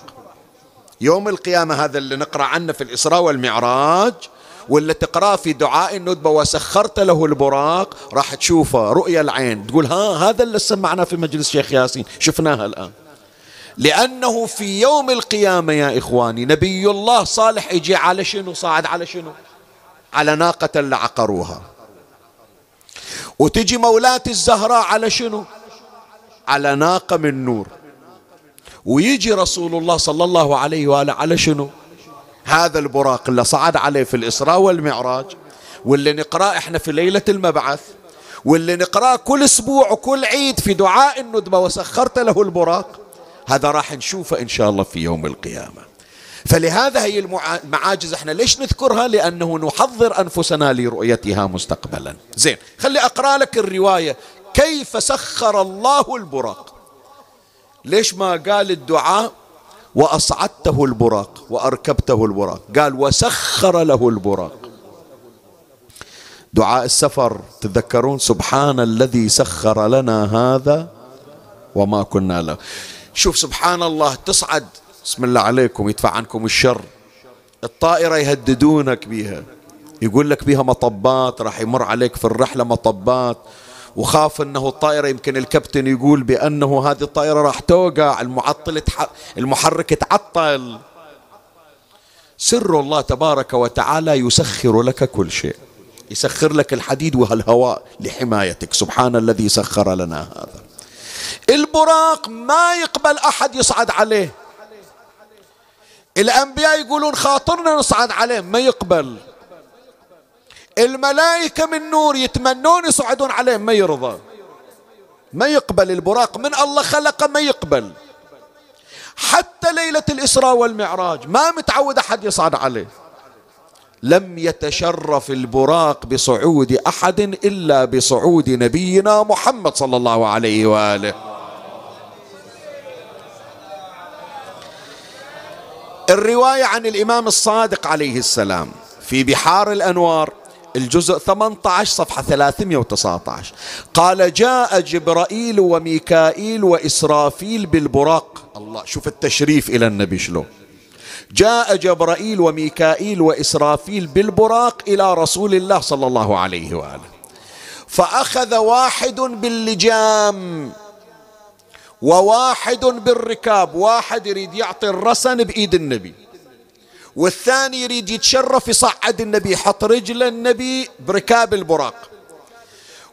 [SPEAKER 1] يوم القيامة هذا اللي نقرأ عنه في الإسراء والمعراج واللي تقرأ في دعاء الندبة وسخرت له البراق راح تشوفه رؤية العين. تقول ها هذا اللي سمعناه في مجلس شيخ ياسين. شفناها الآن. لأنه في يوم القيامة يا إخواني نبي الله صالح يجي على شنو؟ صاعد على شنو؟ على ناقة اللي عقروها. وتجي مولاة الزهراء على شنو؟ على ناقة من نور. ويجي رسول الله صلى الله عليه وآله على شنو؟ هذا البراق اللي صعد عليه في الإسراء والمعراج واللي نقرأ إحنا في ليلة المبعث واللي نقرأ كل أسبوع وكل عيد في دعاء الندبة وسخرت له البراق هذا راح نشوفه إن شاء الله في يوم القيامة. فلهذا هي المعاجز إحنا ليش نذكرها؟ لأنه نحضر أنفسنا لرؤيتها مستقبلا. زين خلي أقرأ لك الرواية. كيف سخر الله البراق؟ ليش ما قال الدعاء؟ وأصعدته البراق وأركبته البراق. قال وسخر له البراق. دعاء السفر تذكرون سبحان الذي سخر لنا هذا وما كنا له. شوف سبحان الله تصعد. بسم الله عليكم يدفع عنكم الشر. الطائرة يهددونك بها يقول لك بها مطبات راح يمر عليك في الرحلة مطبات. وخاف أنه الطائرة يمكن الكابتن يقول بأنه هذه الطائرة راح توقع المعطل المحرك تعطل. سر الله تبارك وتعالى يسخر لك كل شيء. يسخر لك الحديد والهواء لحمايتك. سبحان الذي سخر لنا هذا. البراق ما يقبل أحد يصعد عليه. الأنبياء يقولون خاطرنا نصعد عليه ما يقبل. الملائكة من نور يتمنون يصعدون عليه ما يرضى. ما يقبل البراق. من الله خلقه ما يقبل. حتى ليلة الإسراء والمعراج ما متعود أحد يصعد عليه. لم يتشرف البراق بصعود أحد إلا بصعود نبينا محمد صلى الله عليه وآله. الرواية عن الإمام الصادق عليه السلام في بحار الأنوار الجزء 18 صفحة 319 قال جاء جبرائيل وميكائيل وإسرافيل بالبراق. الله شوف التشريف إلى النبي شلون. جاء جبرائيل وميكائيل وإسرافيل بالبراق إلى رسول الله صلى الله عليه وآله. فأخذ واحد باللجام وواحد بالركاب. واحد يريد يعطي الرسن بإيد النبي. والثاني يريد يتشرف يصعد النبي يحط رجل النبي بركاب البراق.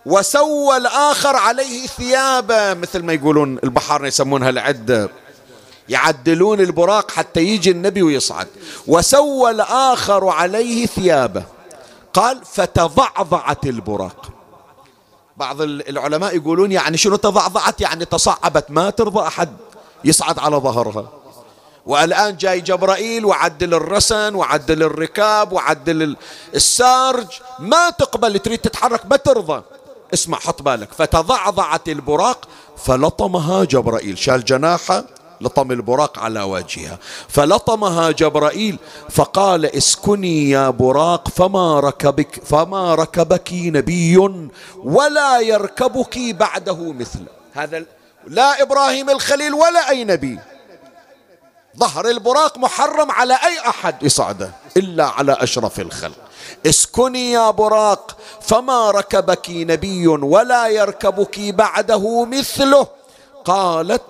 [SPEAKER 1] وسوى الآخر عليه ثيابه مثل ما يقولون البحر يسمونها العدة يعدلون البراق حتى يجي النبي ويصعد. وسوى الآخر عليه ثيابه. قال فتضعضعت البراق. بعض العلماء يقولون يعني شنو تضعضعت؟ يعني تصعبت ما ترضى أحد يصعد على ظهرها. والآن جاي جبرائيل وعدل الرسن وعدل الركاب وعدل السارج. ما تقبل تريد تتحرك ما ترضى. اسمع حط بالك. فتضعضعت البراق فلطمها جبرائيل. شال جناحه لطم البراق على وجهها. فلطمها جبرائيل فقال اسكني يا براق فما ركبك فما ركبك نبي ولا يركبك بعده مثله هذا لا إبراهيم الخليل ولا أي نبي. ظهر البراق محرم على أي أحد يصعده إلا على أشرف الخلق. اسكني يا براق فما ركبك نبي ولا يركبك بعده مثله. قالت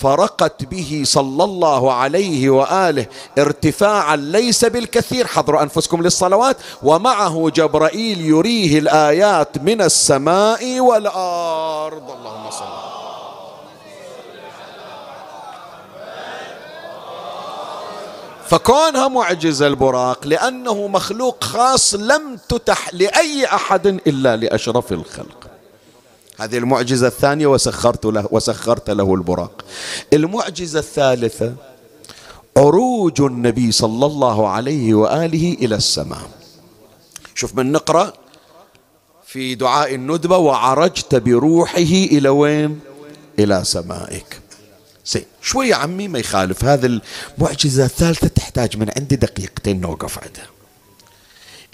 [SPEAKER 1] فرقت به صلى الله عليه وآله ارتفاعا ليس بالكثير حضروا أنفسكم للصلوات ومعه جبرائيل يريه الآيات من السماء والأرض. اللهم صل فكونها معجزة البراق لأنه مخلوق خاص لم تتح لأي أحد إلا لأشرف الخلق. هذه المعجزة الثانية وسخرت له وسخرت له البراق. المعجزة الثالثة عروج النبي صلى الله عليه وآله إلى السماء. شوف من نقرأ في دعاء الندبة وعرجت بروحه إلى وين؟ إلى سمائك. شوي عمي ما يخالف. هذه المعجزة الثالثة تحتاج من عندي دقيقتين نوقف عندها.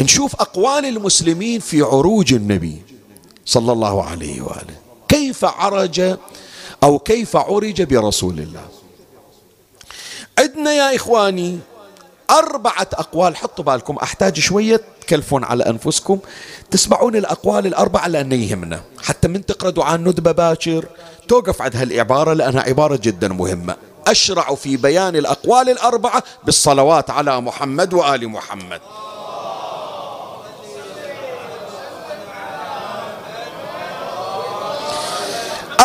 [SPEAKER 1] نشوف أقوال المسلمين في عروج النبي صلى الله عليه وآله. كيف عرج أو كيف عرج برسول الله؟ عندنا يا إخواني أربعة أقوال. حطوا بالكم أحتاج شوية تكلفون على أنفسكم. تسمعون الأقوال الأربعة لأنه يهمنا. حتى من تقرأ دعاء الندبة باكر توقف عند هالعبارة لأنها عبارة جدا مهمة. أشرع في بيان الأقوال الأربعة بالصلوات على محمد وآل محمد.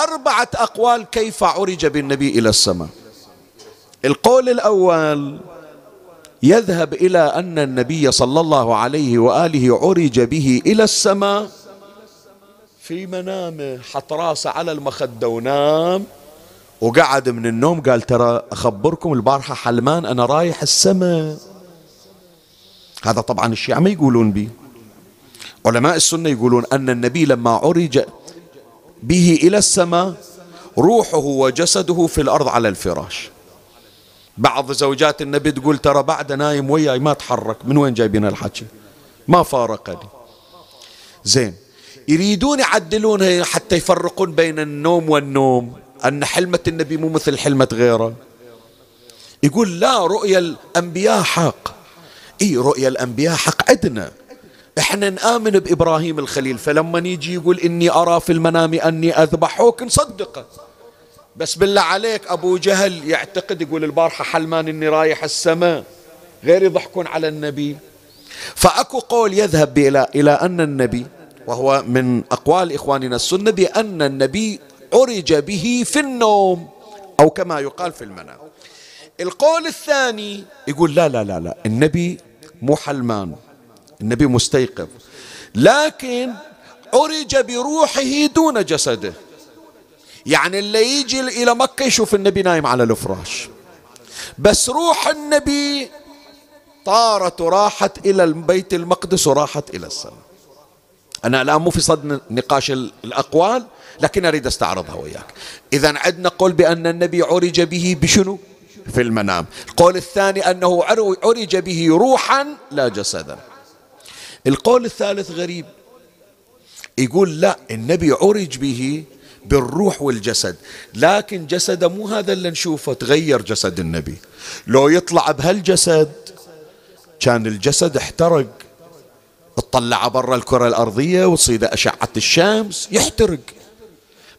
[SPEAKER 1] أربعة أقوال كيف عرج بالنبي إلى السماء. القول الأول يذهب إلى أن النبي صلى الله عليه وآله عرج به إلى السماء في منامه حط راسه على المخدة ونام وقعد من النوم قال ترى أخبركم البارحة حلمان أنا رايح السماء هذا طبعا الشيعة ما يقولون به. علماء السنة يقولون أن النبي لما عرج به إلى السماء روحه وجسده في الأرض على الفراش. بعض زوجات النبي تقول ترى بعد نايم وياي ما تحرك من وين جايبين الحكي؟ ما فارقني. زين يريدون يعدلونها حتى يفرقون بين النوم والنوم. أن حلمة النبي مو مثل حلمة غيره. يقول لا رؤيا الأنبياء حق. إي رؤيا الأنبياء حق عندنا إحنا نآمن بإبراهيم الخليل فلما يجي يقول إني أرى في المنام أني أذبحوك نصدقه. بس بالله عليك أبو جهل يعتقد يقول البارحة حلمان إني رايح السماء غير يضحكون على النبي. فأكو قول يذهب إلى إلى أن النبي وهو من أقوال إخواننا السنة بأن النبي عرج به في النوم أو كما يقال في المنام. القول الثاني يقول لا لا لا لا النبي مو حلمان النبي مستيقظ لكن عرج بروحه دون جسده. يعني اللي يجي إلى مكة يشوف النبي نايم على الفراش. بس روح النبي طارت وراحت إلى البيت المقدس وراحت إلى السماء. أنا الآن مو في صد نقاش الأقوال لكن أريد أستعرضها وياك. إذا عندنا قول بأن النبي عرج به بشنو؟ في المنام. القول الثاني أنه عرج به روحا لا جسدا. القول الثالث غريب. يقول لا النبي عرج به بالروح والجسد. لكن جسده مو هذا اللي نشوفه تغير جسد النبي. لو يطلع بهالجسد كان الجسد احترق. اطلع برا الكرة الأرضية وتصيد أشعة الشمس يحترق.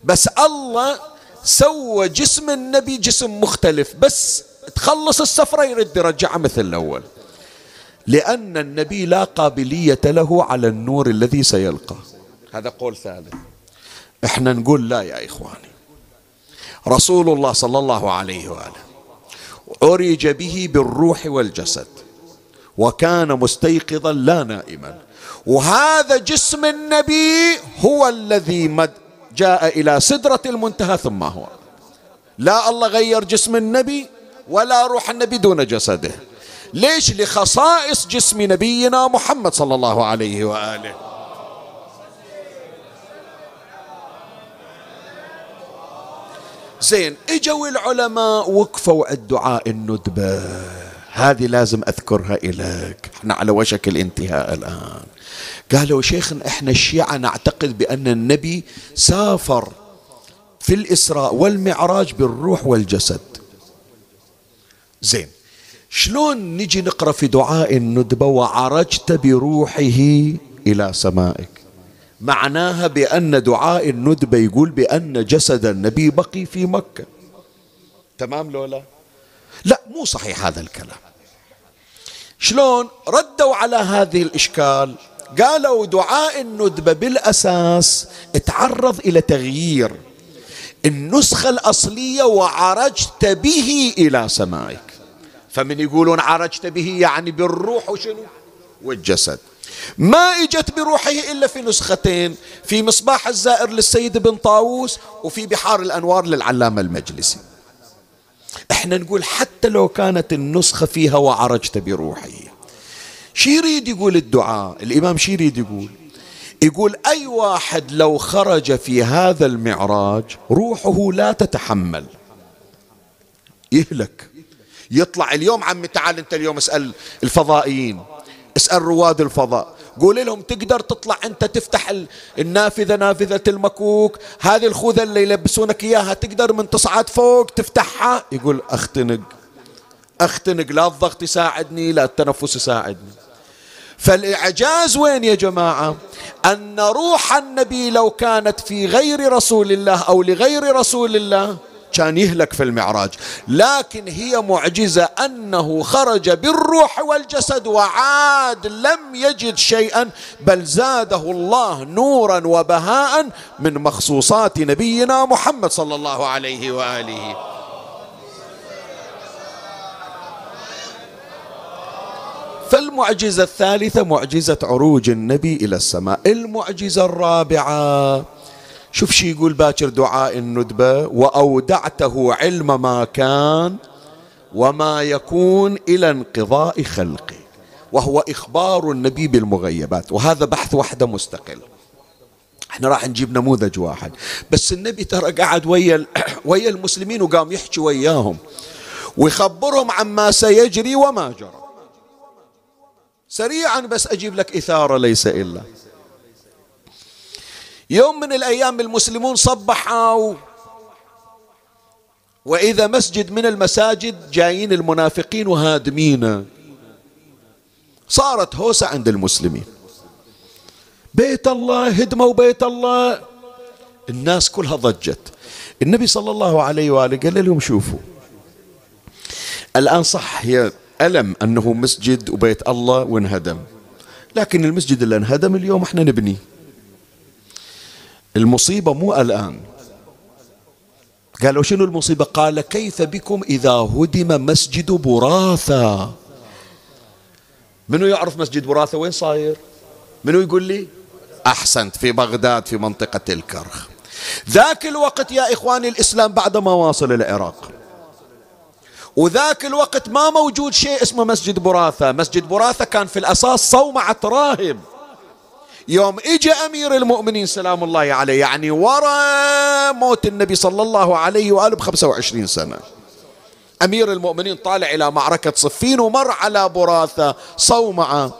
[SPEAKER 1] بس الله سوى جسم النبي جسم مختلف بس تخلص السفرة يرد يرجعها مثل الأول. لأن النبي لا قابلية له على النور الذي سيلقى. هذا قول ثالث. إحنا نقول لا يا إخواني. رسول الله صلى الله عليه وآله عرج به بالروح والجسد وكان مستيقظا لا نائما. وهذا جسم النبي هو الذي مد جاء إلى سدرة المنتهى ثم هو. لا الله غير جسم النبي ولا روح النبي دون جسده. ليش؟ لخصائص جسم نبينا محمد صلى الله عليه وآله. زين إجوا العلماء وقفوا الدعاء الندبة. هذه لازم أذكرها إليك. إحنا على وشك الانتهاء الآن. قالوا شيخنا إحنا الشيعة نعتقد بأن النبي سافر في الإسراء والمعراج بالروح والجسد. زين شلون نجي نقرأ في دعاء الندبة وعرجت بروحه إلى سمائك؟ معناها بأن دعاء الندبة يقول بأن جسد النبي بقي في مكة. تمام لولا لا مو صحيح هذا الكلام. شلون ردوا على هذه الإشكال؟ قالوا دعاء الندبة بالأساس تعرض إلى تغيير. النسخة الأصلية وعرجت به إلى سمائك. فمن يقولون عرجت به يعني بالروح وشنو؟ والجسد. ما إجت بروحه إلا في نسختين في مصباح الزائر للسيد بن طاووس وفي بحار الأنوار للعلامة المجلسي. إحنا نقول حتى لو كانت النسخة فيها وعرجت بروحه. شي يريد يقول الدعاء؟ الإمام شي يريد يقول؟ يقول أي واحد لو خرج في هذا المعراج روحه لا تتحمل. يهلك. يطلع اليوم عمي تعال أنت اليوم اسأل الفضائيين اسأل رواد الفضاء. قول لهم تقدر تطلع أنت تفتح النافذة نافذة المكوك هذه الخوذة اللي يلبسونك إياها تقدر من تصعد فوق تفتحها؟ يقول أختنق. أختنق لا الضغط يساعدني لا التنفس يساعدني. فالإعجاز وين يا جماعة؟ أن روح النبي لو كانت في غير رسول الله أو لغير رسول الله كان يهلك في المعراج. لكن هي معجزة أنه خرج بالروح والجسد وعاد لم يجد شيئا بل زاده الله نورا وبهاء من مخصوصات نبينا محمد صلى الله عليه وآله. فالمعجزة الثالثة معجزة عروج النبي إلى السماء المعجزة الرابعة. شوف شي يقول باكر دعاء الندبة وأودعته علم ما كان وما يكون إلى انقضاء خلقه وهو إخبار النبي بالمغيبات. وهذا بحث وحدة مستقل. إحنا راح نجيب نموذج واحد. بس النبي ترى قعد ويا ويا المسلمين وقام يحكي وياهم. ويخبرهم عما سيجري وما جرى. سريعا بس أجيب لك إثارة ليس إلا. يوم من الأيام المسلمون صبحوا وإذا مسجد من المساجد جايين المنافقين وهادمين. صارت هوسة عند المسلمين. بيت الله هدموا بيت الله. الناس كلها ضجت. النبي صلى الله عليه وآله قال لهم شوفوا. الآن صح هي ألم أنه مسجد وبيت الله وانهدم. لكن المسجد اللي انهدم اليوم إحنا نبنيه المصيبة مو الآن. قالوا شنو المصيبة؟ قال كيف بكم إذا هدم مسجد براثة منو يعرف مسجد براثة وين صاير؟ منو يقول لي؟ أحسنت في بغداد في منطقة الكرخ. ذاك الوقت يا إخواني الإسلام بعد ما واصل العراق. وذاك الوقت ما موجود شيء اسمه مسجد براثة مسجد براثة كان في الأساس صومعة راهب يوم اجى أمير المؤمنين سلام الله عليه يعني ورا موت النبي صلى الله عليه وآله ب 25 سنة. أمير المؤمنين طالع إلى معركة صفين ومر على براثه صومعة.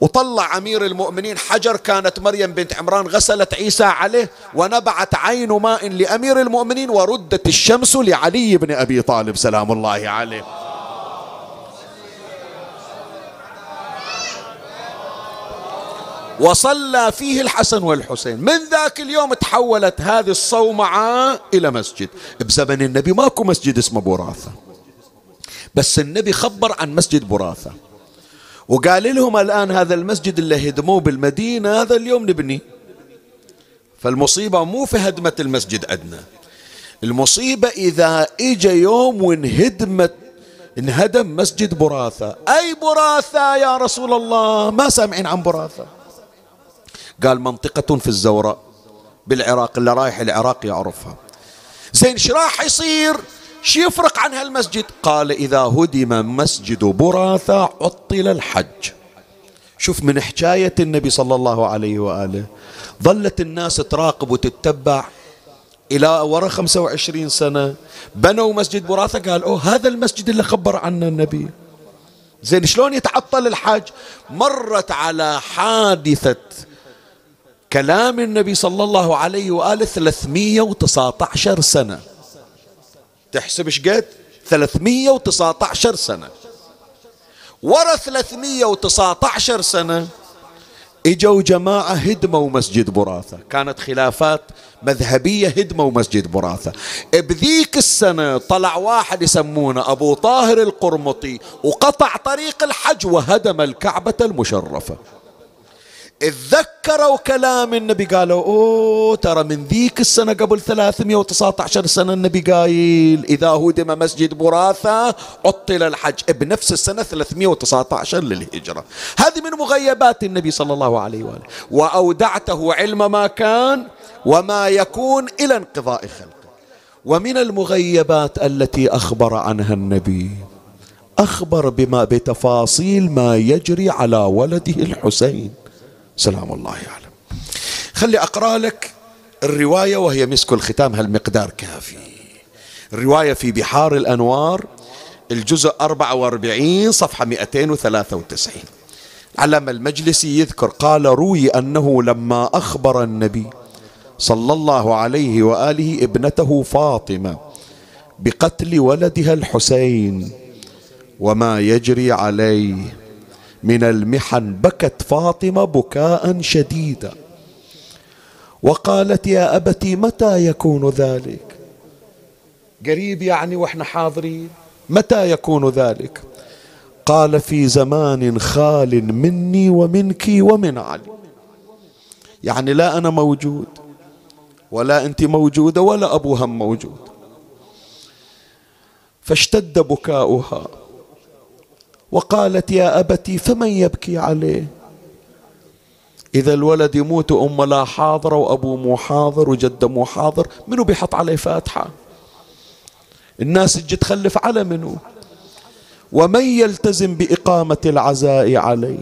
[SPEAKER 1] وطلع أمير المؤمنين. حجر كانت مريم بنت عمران غسلت عيسى عليه ونبعت عين ماء لأمير المؤمنين وردت الشمس لعلي بن أبي طالب. سلام الله عليه. وصلى فيه الحسن والحسين. من ذاك اليوم تحولت هذه الصومعة إلى مسجد. بزمن النبي ماكو مسجد اسمه براثة بس النبي خبر عن مسجد براثة وقال لهم الآن هذا المسجد اللي هدموه بالمدينة هذا اليوم نبني. فالمصيبة مو في هدمة المسجد عندنا. المصيبة إذا إجا يوم وانهدمت انهدم مسجد براثة أي براثة يا رسول الله؟ ما سامعين عن براثة قال منطقة في الزوراء بالعراق اللي رايح العراق يعرفها. زين إيش راح يصير؟ شو يفرق عن هالمسجد؟ قال إذا هدم مسجد براثة عطل الحج. شوف من حكاية النبي صلى الله عليه وآله ظلت الناس تراقب وتتبع إلى وراء 25 سنة. بنوا مسجد براثة قال أوه هذا المسجد اللي خبر عنه النبي. زين شلون يتعطل الحج مرت على حادثة كلام النبي صلى الله عليه وآله 319 سنة. تحسب إيش قد؟ 319 سنة. ورا 319 سنة إجوا جماعة هدموا مسجد براثة كانت خلافات مذهبية هدموا مسجد براثة بذيك السنة طلع واحد يسمونه أبو طاهر القرمطي وقطع طريق الحج وهدم الكعبة المشرفة. اتذكروا كلام النبي قالوا أوه ترى من ذيك السنة قبل 319 سنة النبي قايل إذا هدم مسجد براثة عطل الحج. بنفس السنة 319 للهجرة. هذه من مغيبات النبي صلى الله عليه وآله. وأودعته علم ما كان وما يكون إلى انقضاء خلقه. ومن المغيبات التي أخبر عنها النبي أخبر بما بتفاصيل ما يجري على ولده الحسين. سلام الله يعلم. خلي أقرأ لك الرواية وهي مسك الختام هالمقدار كافي. الرواية في بحار الأنوار الجزء 44 صفحة 293 علم المجلسي يذكر قال روي أنه لما أخبر النبي صلى الله عليه وآله ابنته فاطمة بقتل ولدها الحسين وما يجري عليه من المحن بكت فاطمة بكاء شديدا. وقالت يا أبتي متى يكون ذلك؟ قريب يعني وإحنا حاضرين. متى يكون ذلك؟ قال في زمان خال مني ومنك ومن علي. يعني لا أنا موجود ولا أنت موجودة ولا أبوها موجود. فاشتد بكاؤها. وقالت يا أبتي فمن يبكي عليه؟ إذا الولد يموت أم لا حاضرة وأبو مو حاضر وجد مو حاضر منو بيحط عليه فاتحة؟ الناس تجي تخلف على منو؟ ومن يلتزم بإقامة العزاء عليه؟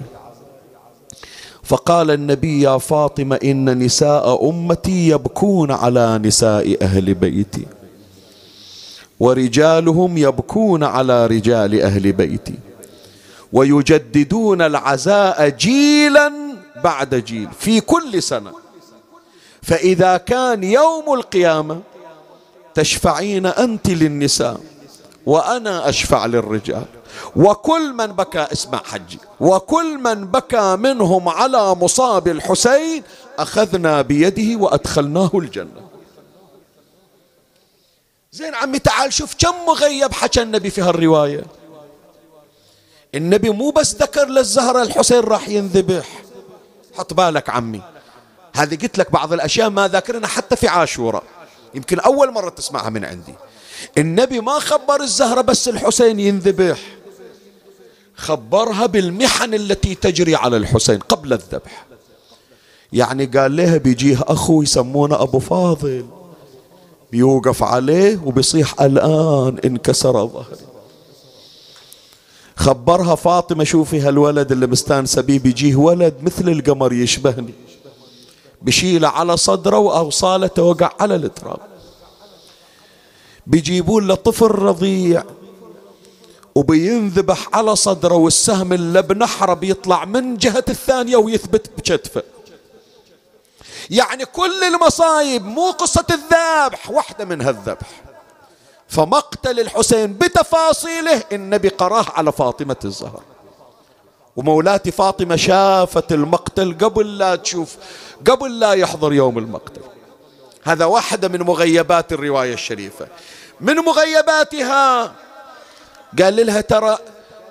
[SPEAKER 1] فقال النبي يا فاطمة إن نساء أمتي يبكون على نساء أهل بيتي. ورجالهم يبكون على رجال أهل بيتي. ويجددون العزاء جيلا بعد جيل في كل سنة. فإذا كان يوم القيامة تشفعين أنت للنساء وأنا أشفع للرجال. وكل من بكى اسمع حجي. وكل من بكى منهم على مصاب الحسين أخذنا بيده وأدخلناه الجنة. زين عمي تعال شوف كم مغيب حكى النبي في هالرواية. النبي مو بس ذكر للزهرة الحسين راح ينذبح. حط بالك عمي. هذه قلت لك بعض الأشياء ما ذاكرنا حتى في عاشوراء يمكن أول مرة تسمعها من عندي. النبي ما خبر الزهرة بس الحسين ينذبح. خبرها بالمحن التي تجري على الحسين قبل الذبح. يعني قال لها بيجيه أخو يسمونه أبو فاضل. بيوقف عليه وبيصيح الآن انكسر ظهري. خبرها فاطمة شوفي هالولد اللي مستانسة بيه بيجيه ولد مثل القمر يشبهني. بشيله على صدره وأوصالته وقع على التراب. بيجيبون له طفل رضيع وبينذبح على صدره والسهم اللي بنحره بيطلع من جهة الثانية ويثبت بكتفه. يعني كل المصايب مو قصة الذبح واحدة منها الذبح فمقتل الحسين بتفاصيله. النبي قراه على فاطمة الزهر. ومولاتي فاطمة شافت المقتل قبل لا تشوف قبل لا يحضر يوم المقتل. هذا واحدة من مغيبات الرواية الشريفة. من مغيباتها قال لها ترى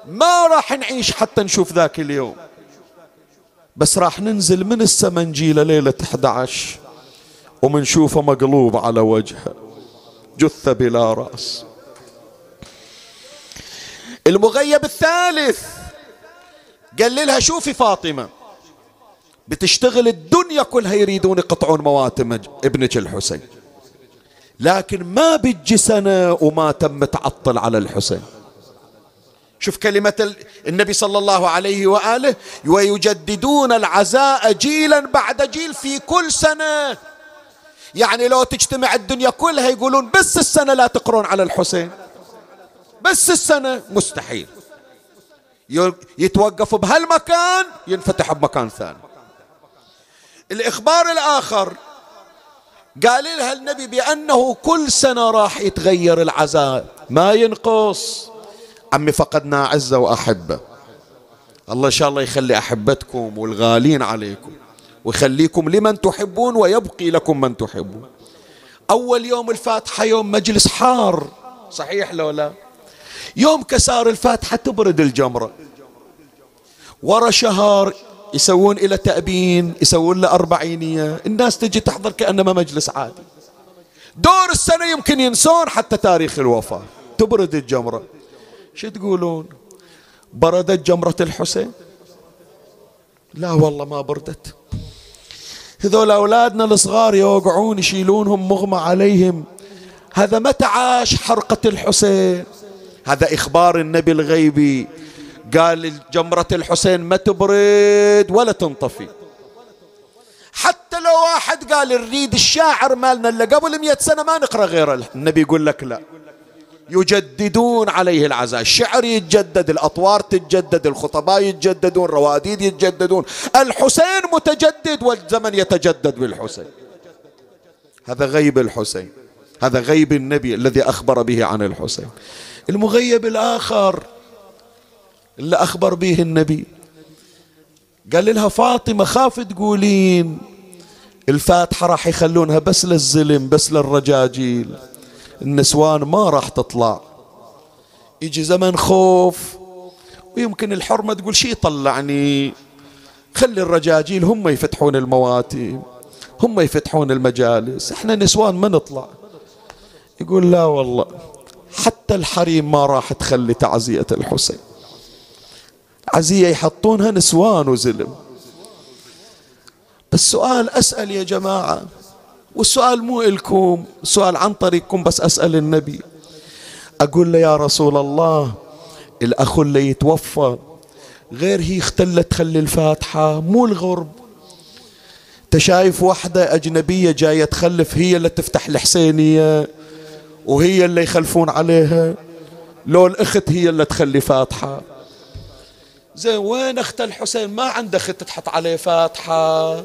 [SPEAKER 1] ما راح نعيش حتى نشوف ذاك اليوم. بس راح ننزل من السمنجيلة ليلة 11 ومنشوفه مقلوب على وجهه. جثة بلا رأس. المغيب الثالث قال لها شوفي فاطمة بتشتغل الدنيا كلها يريدون يقطعون مواتم ابنك الحسين. لكن ما بتجي سنة وما تم تعطل على الحسين. شوف كلمة النبي صلى الله عليه وآله ويجددون العزاء جيلا بعد جيل في كل سنة. يعني لو تجتمع الدنيا كلها يقولون بس السنة لا تقرون على الحسين. بس السنة مستحيل. يتوقفوا قال لها النبي بأنه كل سنة راح يتغير العزاء. ما ينقص. عمي فقدنا عزة وأحبة. الله إن شاء الله يخلي أحبتكم والغالين عليكم. ويخليكم لمن تحبون ويبقي لكم من تحبون. أول يوم الفاتحة يوم مجلس حار. صحيح لو لا؟ يوم كسار الفاتحة تبرد الجمرة. ورا شهر يسوون إلى تأبين يسوون له أربعينية. الناس تجي تحضر كأنما مجلس عادي. دور السنة يمكن ينسون حتى تاريخ الوفاة. تبرد الجمرة. شو تقولون؟ بردت جمرة الحسين؟ لا والله ما بردت. هذول أولادنا الصغار يوقعون يشيلونهم مغمى عليهم. هذا متى عاش حرقة الحسين؟ هذا إخبار النبي الغيبي. قال جمرة الحسين ما تبرد ولا تنطفي. حتى لو واحد قال نريد الشاعر مالنا اللي قبل مئة سنة ما نقرأ غيره. النبي يقول لك لا. يجددون عليه العزاء. الشعر يتجدد الأطوار تتجدد الخطباء يتجددون رواديد يتجددون. الحسين متجدد والزمن يتجدد بالحسين. هذا غيب الحسين. هذا غيب النبي الذي أخبر به عن الحسين. المغيب الآخر اللي أخبر به النبي. قال لها فاطمة خاف تقولين الفاتحة راح يخلونها بس للزلم بس للرجاجيل. النسوان ما راح تطلع. يجي زمن خوف ويمكن الحرمة تقول شي طلعني. خلي الرجاجيل هم يفتحون المواتم هم يفتحون المجالس. إحنا نسوان ما نطلع. يقول لا والله حتى الحريم ما راح تخلي تعزية الحسين. عزية يحطونها نسوان وزلم. بس سؤال أسأل يا جماعة والسؤال مو إلكم سؤال عن طريقكم بس أسأل النبي. أقول له يا رسول الله الأخ اللي يتوفى غير هي اختلت تخلي الفاتحة مو الغرب. تشايف واحدة أجنبية جاية تخلف هي اللي تفتح الحسينية وهي اللي يخلفون عليها. لو الأخت هي اللي تخلي فاتحة. زين وين أخت الحسين؟ ما عنده أخت تحط عليه فاتحة.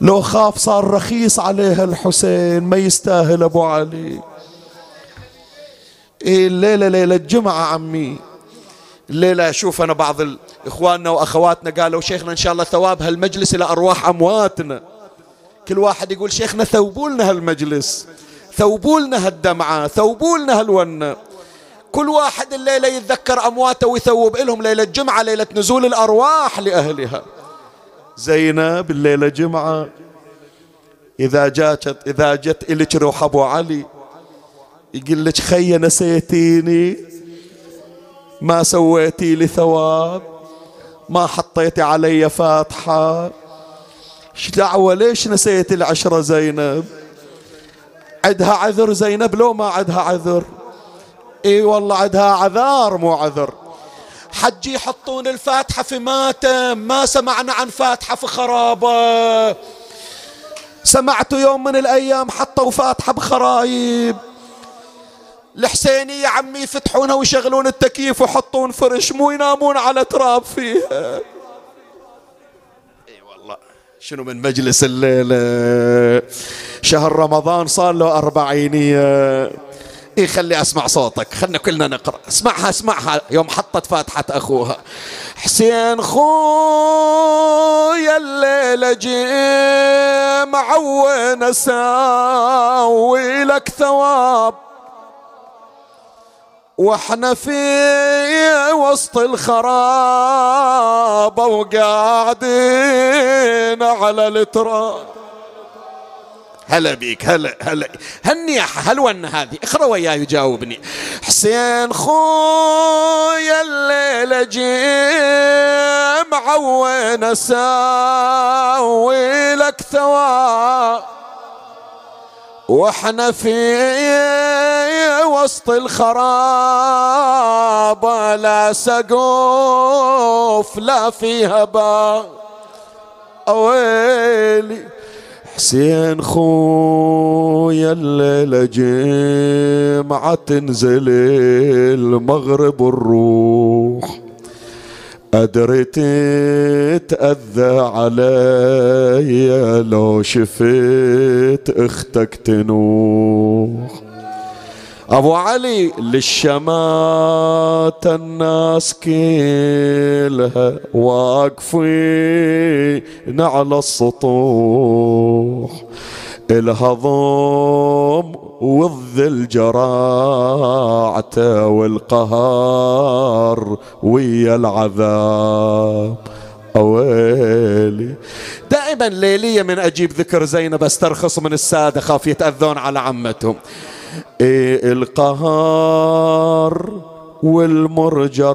[SPEAKER 1] لو خاف صار رخيص عليها الحسين ما يستاهل أبو علي. إيه الليلة ليلة الجمعة عمي. الليلة أشوف أنا بعض إخواننا وأخواتنا قالوا شيخنا إن شاء الله ثواب هالمجلس إلى أرواح أمواتنا. كل واحد يقول شيخنا ثوبوا لنا هالمجلس ثوبوا لنا هالدمعة ثوبوا لنا هالونة. كل واحد الليلة يتذكر أمواته ويثوب لهم ليلة جمعة ليلة نزول الأرواح لأهلها. زينب الليلة جمعة. إذا جات إذا جت إلك روح أبو علي يقول لك خي نسيتيني ما سويتي لي ثواب ما حطيتي علي فاتحة. دعوة؟ ليش نسيت العشرة زينب؟ عدها عذر زينب لو ما عدها عذر. إي والله عدها عذار مو عذر. حجي يحطون الفاتحة في ماتم ما سمعنا عن فاتحة في خرابة. سمعت يوم من الأيام حطوا فاتحة بخرايب. الحسيني يا عمي يفتحونها ويشغلون التكييف ويحطون فرش مو ينامون على تراب فيها. إي والله. شنو من مجلس الليلة؟ شهر رمضان صار له أربعينية إيه خلي أسمع صوتك. خلنا كلنا نقرأ. اسمعها اسمعها. يوم حطت فاتحة أخوها. حسين خويا الليلة جيم وين أساوي لك ثواب. وإحنا في وسط الخراب وقاعدين على التراب. هلا بيك هلا هلا. هني هلون هذه. اقرأ وياي وجاوبني. حسين خويا الليلة جيم وين اساوي لك ثواب وإحنا في وسط الخراب لا سقوف لا فيها باب ويلي حسين خويا الليلة جمعة تنزل المغرب الروح. أدري تتأذى علي لو شفت أختك تنوح. أبو علي للشمات الناس كلها واقفين على السطوح الهضم والذل جراعته والقهر ويا العذاب. أويلي. دائما ليلية من أجيب ذكر زينب أسترخص من السادة خاف يتأذون على عمتهم. إيه القهار والمرجرعته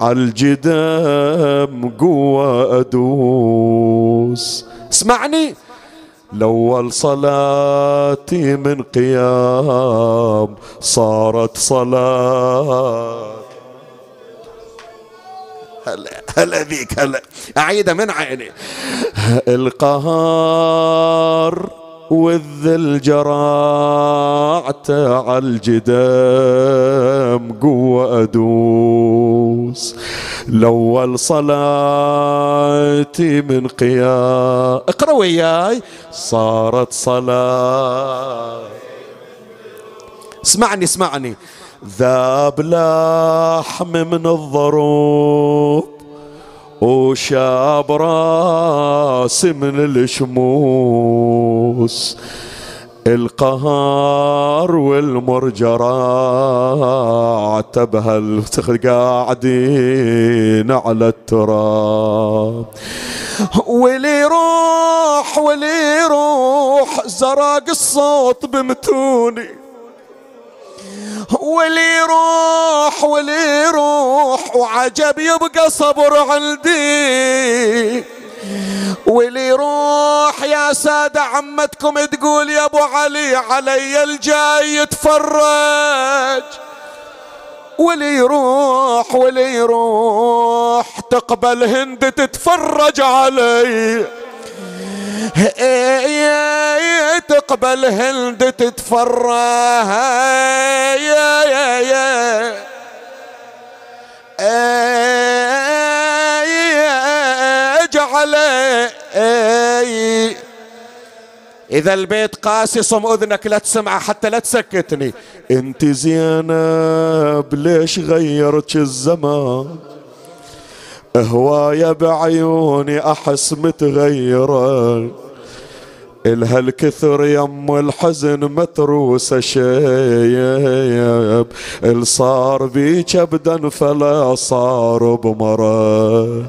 [SPEAKER 1] عالجدام قوة أدوس. اسمعني الأول صلاتي من قيام صارت صلاة. هلا هلا ذيك هلا. أعيدها من عيني. القهار والذل جراعت على الجدام قوة أدوس. الأول صلاتي من قيام. اقرأ وياي. صارت صلاة. اسمعني اسمعني. ذاب لحم من الضروب وشاب راس من الشموس القهار والمرجرة عتبها قاعدين على التراب. ولي روح ولي روح زرق الصوت بمتوني. ولي روح ولي روح وعجب يبقى صبر عندي. ولي روح يا سادة عمتكم تقول يا أبو علي علي الجاي يتفرج. ولي يروح ولي يروح تقبل هند تتفرج علي. تقبل هند تتفرج يا يا يا اجعل إذا البيت قاسي صم أذنك لا تسمع حتى لا تسكتني. أنت زينب ليش غيرت الزمان؟ هواية بعيوني أحس متغيرة إلها الكثر يم الحزن متروسة شيب الصار بيك أبدا فلا صار بمرة.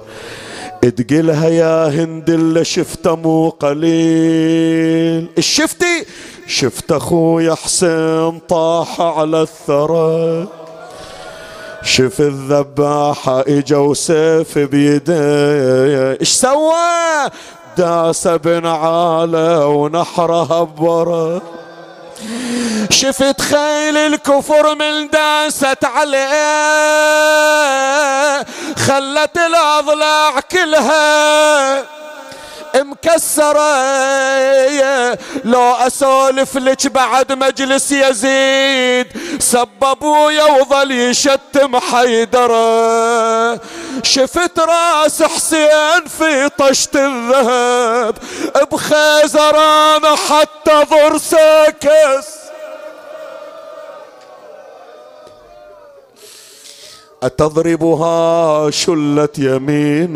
[SPEAKER 1] تقلها يا هند اللي شفته مو قليل. الشفتي؟ شفت اخويا حسين طاح على الثرى. شف الذباحة اجا وسيف بيديه إيش سوى؟ داس بن عالة ونحره هبره شفت خيل الكفر من داست عليه. خلت الأضلاع كلها. مكسرة. لو أسولف لك بعد مجلس يزيد. سببوا وظل يشتم حيدرة شفت راس حسين في طشت الذهب بخيزران حتى ضرسه كس. أتضربها شلت يمينك؟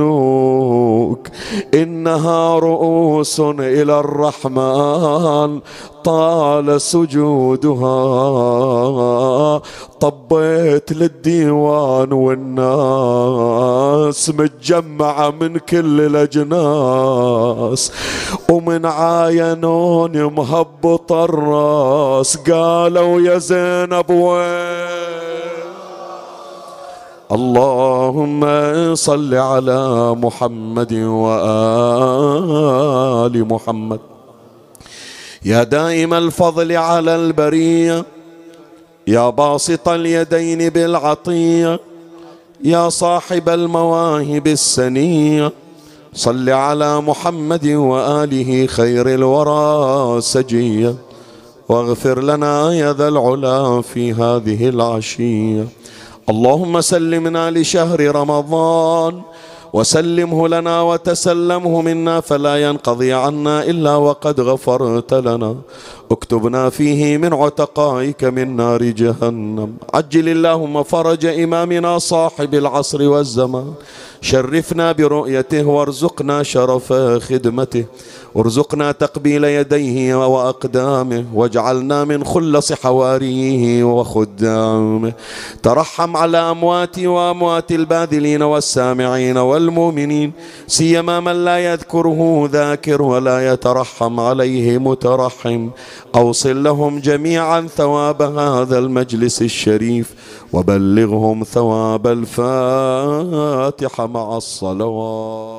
[SPEAKER 1] إنها رؤوس إلى الرحمن طال سجودها. طبيت للديوان والناس متجمعة من كل الأجناس. ومن عاينون مهبط الراس قالوا يا زينب وين؟ اللهم صل على محمد وآل محمد. يا دائم الفضل على البرية يا باسط اليدين بالعطية يا صاحب المواهب السنية. صل على محمد وآله خير الورى سجية. واغفر لنا يا ذا العلا في هذه العشية. اللهم سلمنا لشهر رمضان وسلمه لنا وتسلمه منا فلا ينقضي عنا إلا وقد غفرت لنا اكتبنا فيه من عتقائك من نار جهنم. عجل اللهم فرج إمامنا صاحب العصر والزمان. شرفنا برؤيته وارزقنا شرف خدمته. وارزقنا تقبيل يديه وأقدامه. واجعلنا من خلص حواريه وخدامه. ترحم على امواتي وأموات الباذلين والسامعين والمؤمنين. سيما من لا يذكره ذاكر ولا يترحم عليه مترحم. أوصل لهم جميعا ثواب هذا المجلس الشريف وبلغهم ثواب الفاتحة مع الصلوات.